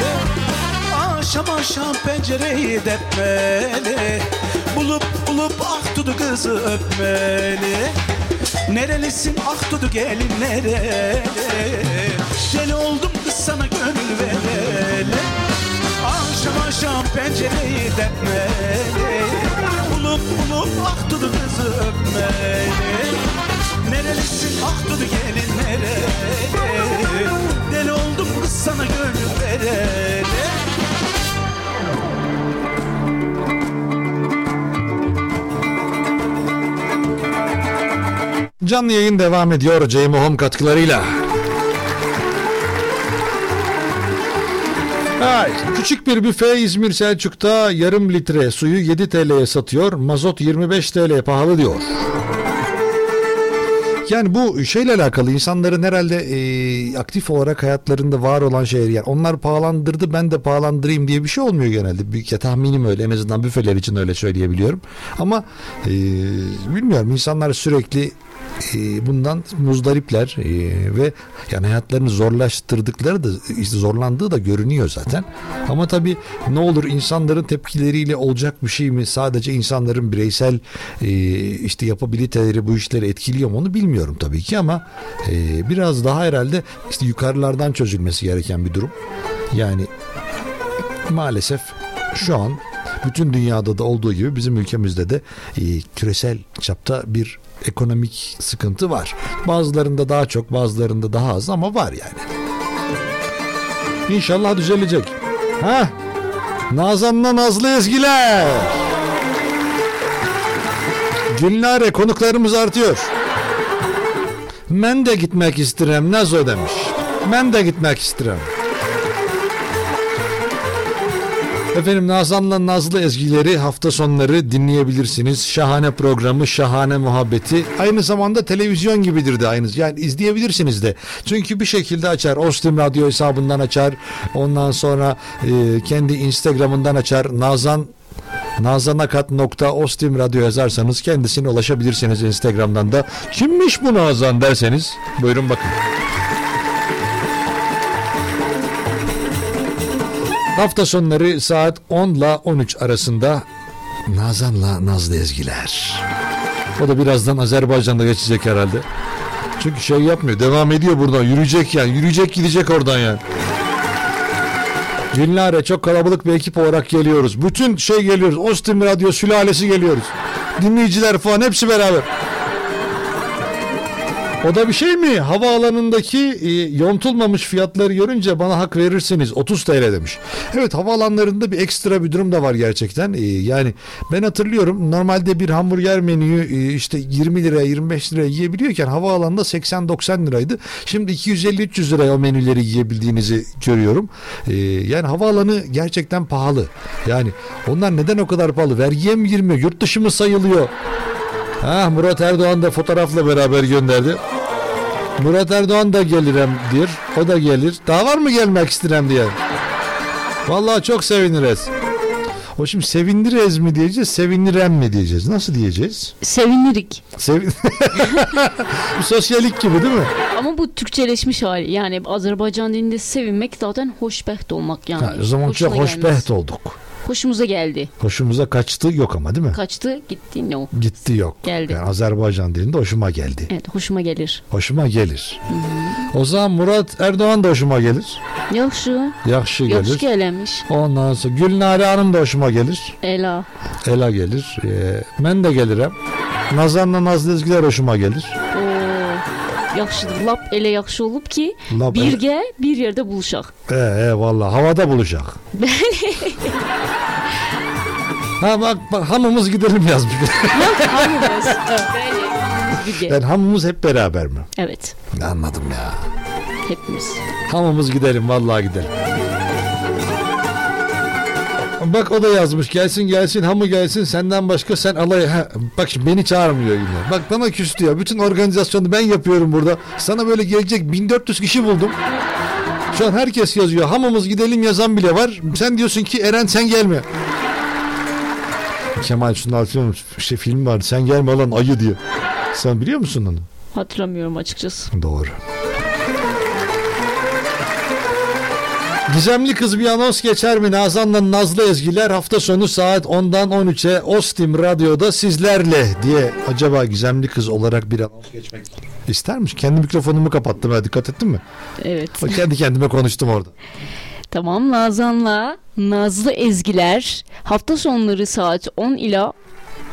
Q: Akşam akşam pencereyi depmeli Bulup bulup ah tudu kızı öpmeli. Nerelisin ah dudu gelin nereli? Deli oldum kız sana gönül vereli Akşam pencereyi depmeli. Bulup bulup ah dudu kızı öpmeli. Nerelisin? Ah dudu gelin nereli Deli oldum kız sana gönül vereli.
C: Canlı yayın devam ediyor. Ceymo Home katkılarıyla. Ay, küçük bir büfe İzmir Selçuk'ta yarım litre suyu 7 TL'ye satıyor. Mazot 25 TL pahalı diyor. Yani bu şeyle alakalı insanların herhalde e, aktif olarak hayatlarında var olan şeyler yani onlar pahalandırdı ben de pahalandırayım diye bir şey olmuyor genelde. Büyük ya tahminim öyle en azından büfeler için öyle söyleyebiliyorum. Ama e, bilmiyorum insanlar sürekli e, bundan muzdaripler e, ve yani hayatlarını zorlaştırdıkları da işte zorlandığı da görünüyor zaten. Ama tabii ne olur insanların tepkileriyle olacak bir şey mi? Sadece insanların bireysel e, işte yapabiliteleri bu işleri etkiliyor mu onu bilmiyorum tabii ki ama e, biraz daha herhalde işte yukarılardan çözülmesi gereken bir durum. Yani maalesef şu an bütün dünyada da olduğu gibi bizim ülkemizde de e, küresel çapta bir ekonomik sıkıntı var. Bazılarında daha çok bazılarında daha az ama var yani. İnşallah düzelecek. Ha? Nazan'la Nazlı Ezgiler. Günlere konuklarımız artıyor. Ben de gitmek isterim Nazo demiş. Ben de gitmek isterim. Efendim Nazan'la Nazlı ezgileri hafta sonları dinleyebilirsiniz. Şahane programı, şahane muhabbeti. Aynı zamanda televizyon gibidir de aynı. Yani izleyebilirsiniz de. Çünkü bir şekilde açar. Ostim Radyo hesabından açar. Ondan sonra e, kendi Instagram'ından açar. Nazan nazanakat.ostim radyo yazarsanız kendisine ulaşabilirsiniz Instagram'dan da. Kimmiş bu Nazan derseniz buyurun bakın. Hafta sonları saat 10 ile 13 arasında Nazan'la Nazlı Ezgiler. O da birazdan Azerbaycan'da geçecek herhalde. Çünkü şey yapmıyor. Devam ediyor buradan. Yürüyecek yani. Yürüyecek gidecek oradan yani. Günlere çok kalabalık bir ekip olarak geliyoruz. Bütün şey geliyoruz. Ostim Radyo sülalesi geliyoruz. Dinleyiciler falan hepsi beraber. O da bir şey mi? Havaalanındaki e, yontulmamış fiyatları görünce bana hak verirsiniz. 30 TL demiş. Evet havaalanlarında bir ekstra bir durum da var gerçekten. E, yani ben hatırlıyorum normalde bir hamburger menüyü e, işte 20 liraya 25 liraya yiyebiliyorken havaalanında 80-90 liraydı. Şimdi 250-300 liraya o menüleri yiyebildiğinizi görüyorum. E, yani havaalanı gerçekten pahalı. Yani onlar neden o kadar pahalı? Vergiye mi girmiyor? Yurt dışı mı sayılıyor? Ha Murat Erdoğan da fotoğrafla beraber gönderdi. Murat Erdoğan da gelirim diyor. O da gelir. Daha var mı gelmek isteyen diye. Vallahi çok seviniriz. O şimdi sevindirez mi diyeceğiz, sevinirem mi diyeceğiz? Nasıl diyeceğiz?
G: Sevinirik.
C: Sevin... Bu sosyalik gibi değil mi?
G: Ama bu Türkçeleşmiş hali. Yani Azerbaycan dilinde sevinmek zaten hoşbeht olmak yani.
C: Ha, o zaman
G: Hoşuna
C: çok
G: gelmez.
C: hoşbeht olduk.
G: Hoşumuza geldi.
C: Hoşumuza kaçtı yok ama değil mi?
G: Kaçtı gitti ne o.
C: Gitti yok.
G: Geldi.
C: Yani Azerbaycan dilinde hoşuma geldi.
G: Evet hoşuma gelir.
C: Hoşuma gelir. O zaman Murat Erdoğan da hoşuma gelir.
G: Yaxşı.
C: Yaxşı gelir.
G: Yaxşı gələmiş.
C: Ondan sonra Gülnare Hanım da hoşuma gelir.
G: Ela.
C: Ela gelir. Ee, ben de gelirim. Nazan'la Nazlı Ezgiler hoşuma gelir.
G: Oo. Yaxşıdır. Lap elə yaxşı olub ki,
C: Lap
G: birgə bir yerdə buluşaq.
C: Ee, e, valla havada.
G: Bəli.
C: Ha bak, bak hamımız gidelim yazmış.
G: Hamımız. Bəli. Birgə.
C: yani hamımız hep beraber mi?
G: Evet.
C: Anladım ya.
G: Hepimiz.
C: Hamımız gidelim vallahi gidelim. Bak o da yazmış gelsin gelsin hamı gelsin senden başka sen alay ha, bak şimdi beni çağırmıyor yine. Bak bana küstü ya bütün organizasyonu ben yapıyorum burada. Sana böyle gelecek 1400 kişi buldum. Şu an herkes yazıyor. Hamımız gidelim yazan bile var. Sen diyorsun ki Eren sen gelme. Kemal Sunal film, şey, film vardı. Sen gelme lan ayı diye. Sen biliyor musun onu?
G: Hatırlamıyorum açıkçası.
C: Doğru. Gizemli kız bir anons geçer mi? Nazan'la Nazlı Ezgiler hafta sonu saat 10'dan 13'e Ostim Radyo'da sizlerle diye acaba gizemli kız olarak bir anons geçmek ister misin? Kendi mikrofonumu kapattım ha dikkat ettin mi?
G: Evet.
C: Bak kendi kendime konuştum orada.
G: Tamam Nazan'la Nazlı Ezgiler hafta sonları saat 10 ila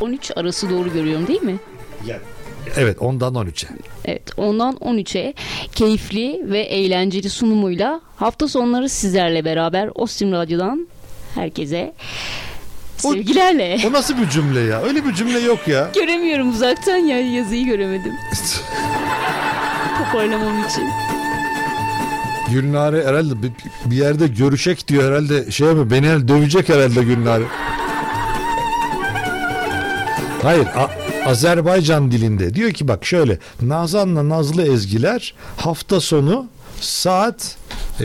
G: 13 arası doğru görüyorum değil mi?
C: Evet 10'dan 13'e.
G: Evet ondan 13'e keyifli ve eğlenceli sunumuyla hafta sonları sizlerle beraber Ostim Radyo'dan herkese sevgilerle.
C: O nasıl bir cümle ya? Öyle bir cümle yok ya.
G: Göremiyorum uzaktan ya yazıyı göremedim. Toparlamam için.
C: Gülnare herhalde bir, bir yerde görüşek diyor herhalde şey mi beni herhalde dövecek herhalde Gülnare. Hayır A- Azerbaycan dilinde diyor ki bak şöyle Nazan'la Nazlı Ezgiler hafta sonu saat e,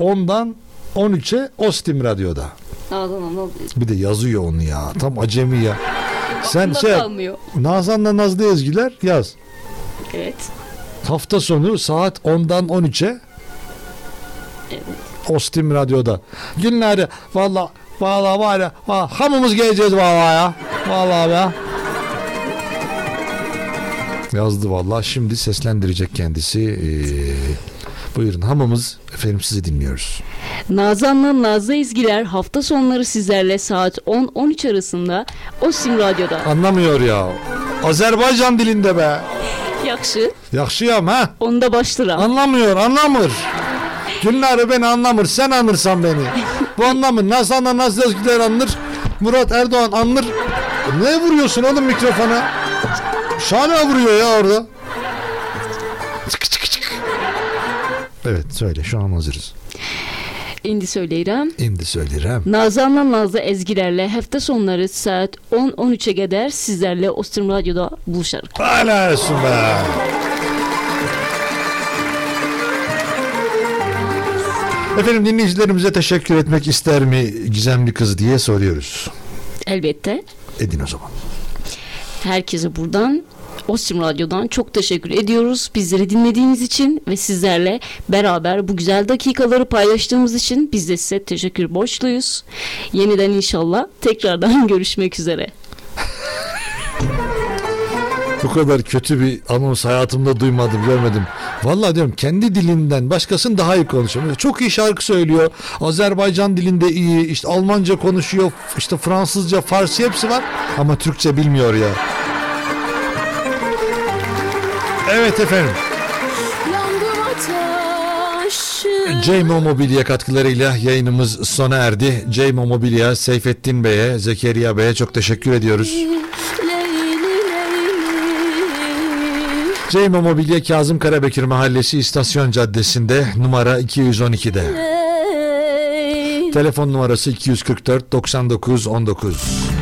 C: 10'dan 13'e Ostim Radyo'da.
G: Nazan Hanım.
C: Bir de yazıyor onu ya tam acemi ya. Sen
G: Aklımda
C: şey
G: kalmıyor.
C: Nazan'la Nazlı Ezgiler yaz.
G: Evet.
C: Hafta sonu saat 10'dan 13'e Ostim Radyo'da. Günlerde valla valla var ya valla, hamımız geleceğiz valla ya. Valla ya. Yazdı valla şimdi seslendirecek kendisi. Ee, buyurun hamımız efendim sizi dinliyoruz.
G: Nazan'la Nazlı Ezgiler hafta sonları sizlerle saat 10-13 arasında Osim Radyo'da.
C: Anlamıyor ya. Azerbaycan dilinde be.
G: Yaxşı.
C: Yaxşıyam ha.
G: Onda başlayıram.
C: Anlamıyor anlamır. Günleri beni anlamır sen anırsan beni. Bu anlamır. Nazan'la Nazlı Ezgiler anlar. Murat Erdoğan anlar. Ne vuruyorsun oğlum mikrofona? Şahane vuruyor ya orada. Çık çık çık. Evet söyle şu an hazırız.
G: İndi söyleyirəm.
C: Şimdi söylerim.
G: Nazan'la Nazlı Ezgilerle hafta sonları saat 10-13'e kadar sizlerle Ostim Radyo'da buluşarıq.
C: Helal olsun be. Efendim dinleyicilerimize teşekkür etmek ister mi gizemli kız diye soruyoruz.
G: Elbette.
C: Edin o zaman.
G: Herkese buradan Ostim Radyo'dan çok teşekkür ediyoruz. Bizleri dinlediğiniz için ve sizlerle beraber bu güzel dakikaları paylaştığımız için biz de size teşekkür borçluyuz. Yeniden inşallah tekrardan görüşmek üzere.
C: Bu kadar kötü bir anons hayatımda duymadım, görmedim. Vallahi diyorum kendi dilinden başkasının daha iyi konuşuyor. Çok iyi şarkı söylüyor. Azerbaycan dilinde iyi, işte Almanca konuşuyor, işte Fransızca, Farsi hepsi var ama Türkçe bilmiyor ya. Evet efendim. Ceymo Mobilya katkılarıyla yayınımız sona erdi. Ceymo Mobilya, Seyfettin Bey'e, Zekeriya Bey'e çok teşekkür ediyoruz. Ceymo Mobilya Kazım Karabekir Mahallesi İstasyon Caddesi'nde numara 212'de.
R: leyli
C: Telefon numarası 244 99 19.